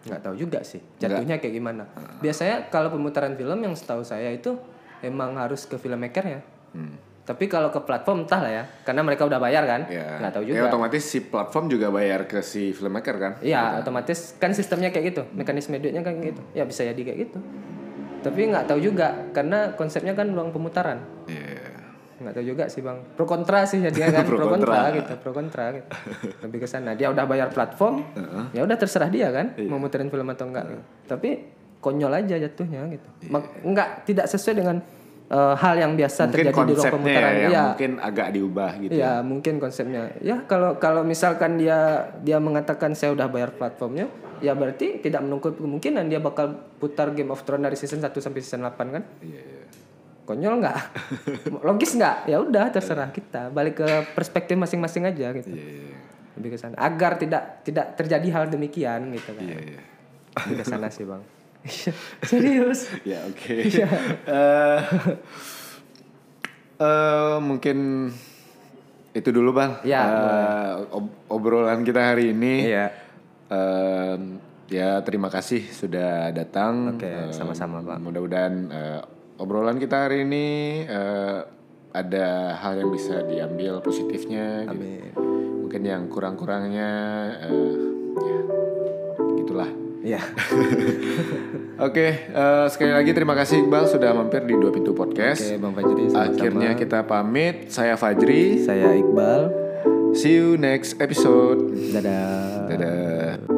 nggak tahu juga sih jatuhnya kayak gimana. Biasanya kalau pemutaran film yang setahu saya itu emang harus ke filmmaker ya. Hmm. Tapi kalau ke platform entah lah ya karena mereka udah bayar kan Ya. nggak tahu Ya juga otomatis si platform juga bayar ke si filmmaker kan? Iya, otomatis kan sistemnya kayak gitu, mekanisme duitnya kan kayak gitu. Ya bisa jadi kayak gitu. Tapi nggak tahu juga karena konsepnya kan ruang pemutaran. Iya. Nggak tahu juga sih bang. Pro kontra sih jadi kan Pro pro, kontra. kontra. gitu, pro kontra gitu. Lebih ke sana. Dia udah bayar platform, ya udah terserah dia kan mau muterin film atau enggak. gitu. Tapi konyol aja jatuhnya gitu. Mak- nggak tidak sesuai dengan eh, hal yang biasa mungkin terjadi di ruang konsepnya pemutaran. ya, Iya. mungkin agak diubah gitu. Ya mungkin konsepnya. Ya kalau kalau misalkan dia dia mengatakan saya udah bayar platformnya, ya berarti tidak menutup kemungkinan dia bakal putar Game of Thrones dari season 1 sampai season 8 kan? Iya, iya. Konyol nggak? Logis nggak? Ya udah terserah kita. Balik ke perspektif masing-masing aja gitu. Iya, iya. Lebih ke sana. Agar tidak tidak terjadi hal demikian gitu kan. Iya, iya. Lebih ke sana sih, Bang. Serius. Ya oke. Eh, eh, mungkin itu dulu bang. Ya, Eh, ob- obrolan kita hari ini. Iya. Em, ya terima kasih sudah datang. Oke, Em, sama-sama, Pak. Mudah-mudahan eh, obrolan kita hari ini eh, ada hal yang bisa diambil positifnya. gitu. Amin. Mungkin yang kurang-kurangnya eh, ya gitulah. Iya. Oke, eh, sekali lagi terima kasih Iqbal sudah mampir di Dua Pintu Podcast. Oke, Bang Fajri sama-sama. Akhirnya kita pamit. Saya Fajri. Saya Iqbal. See you next episode. Dadah. Dadah.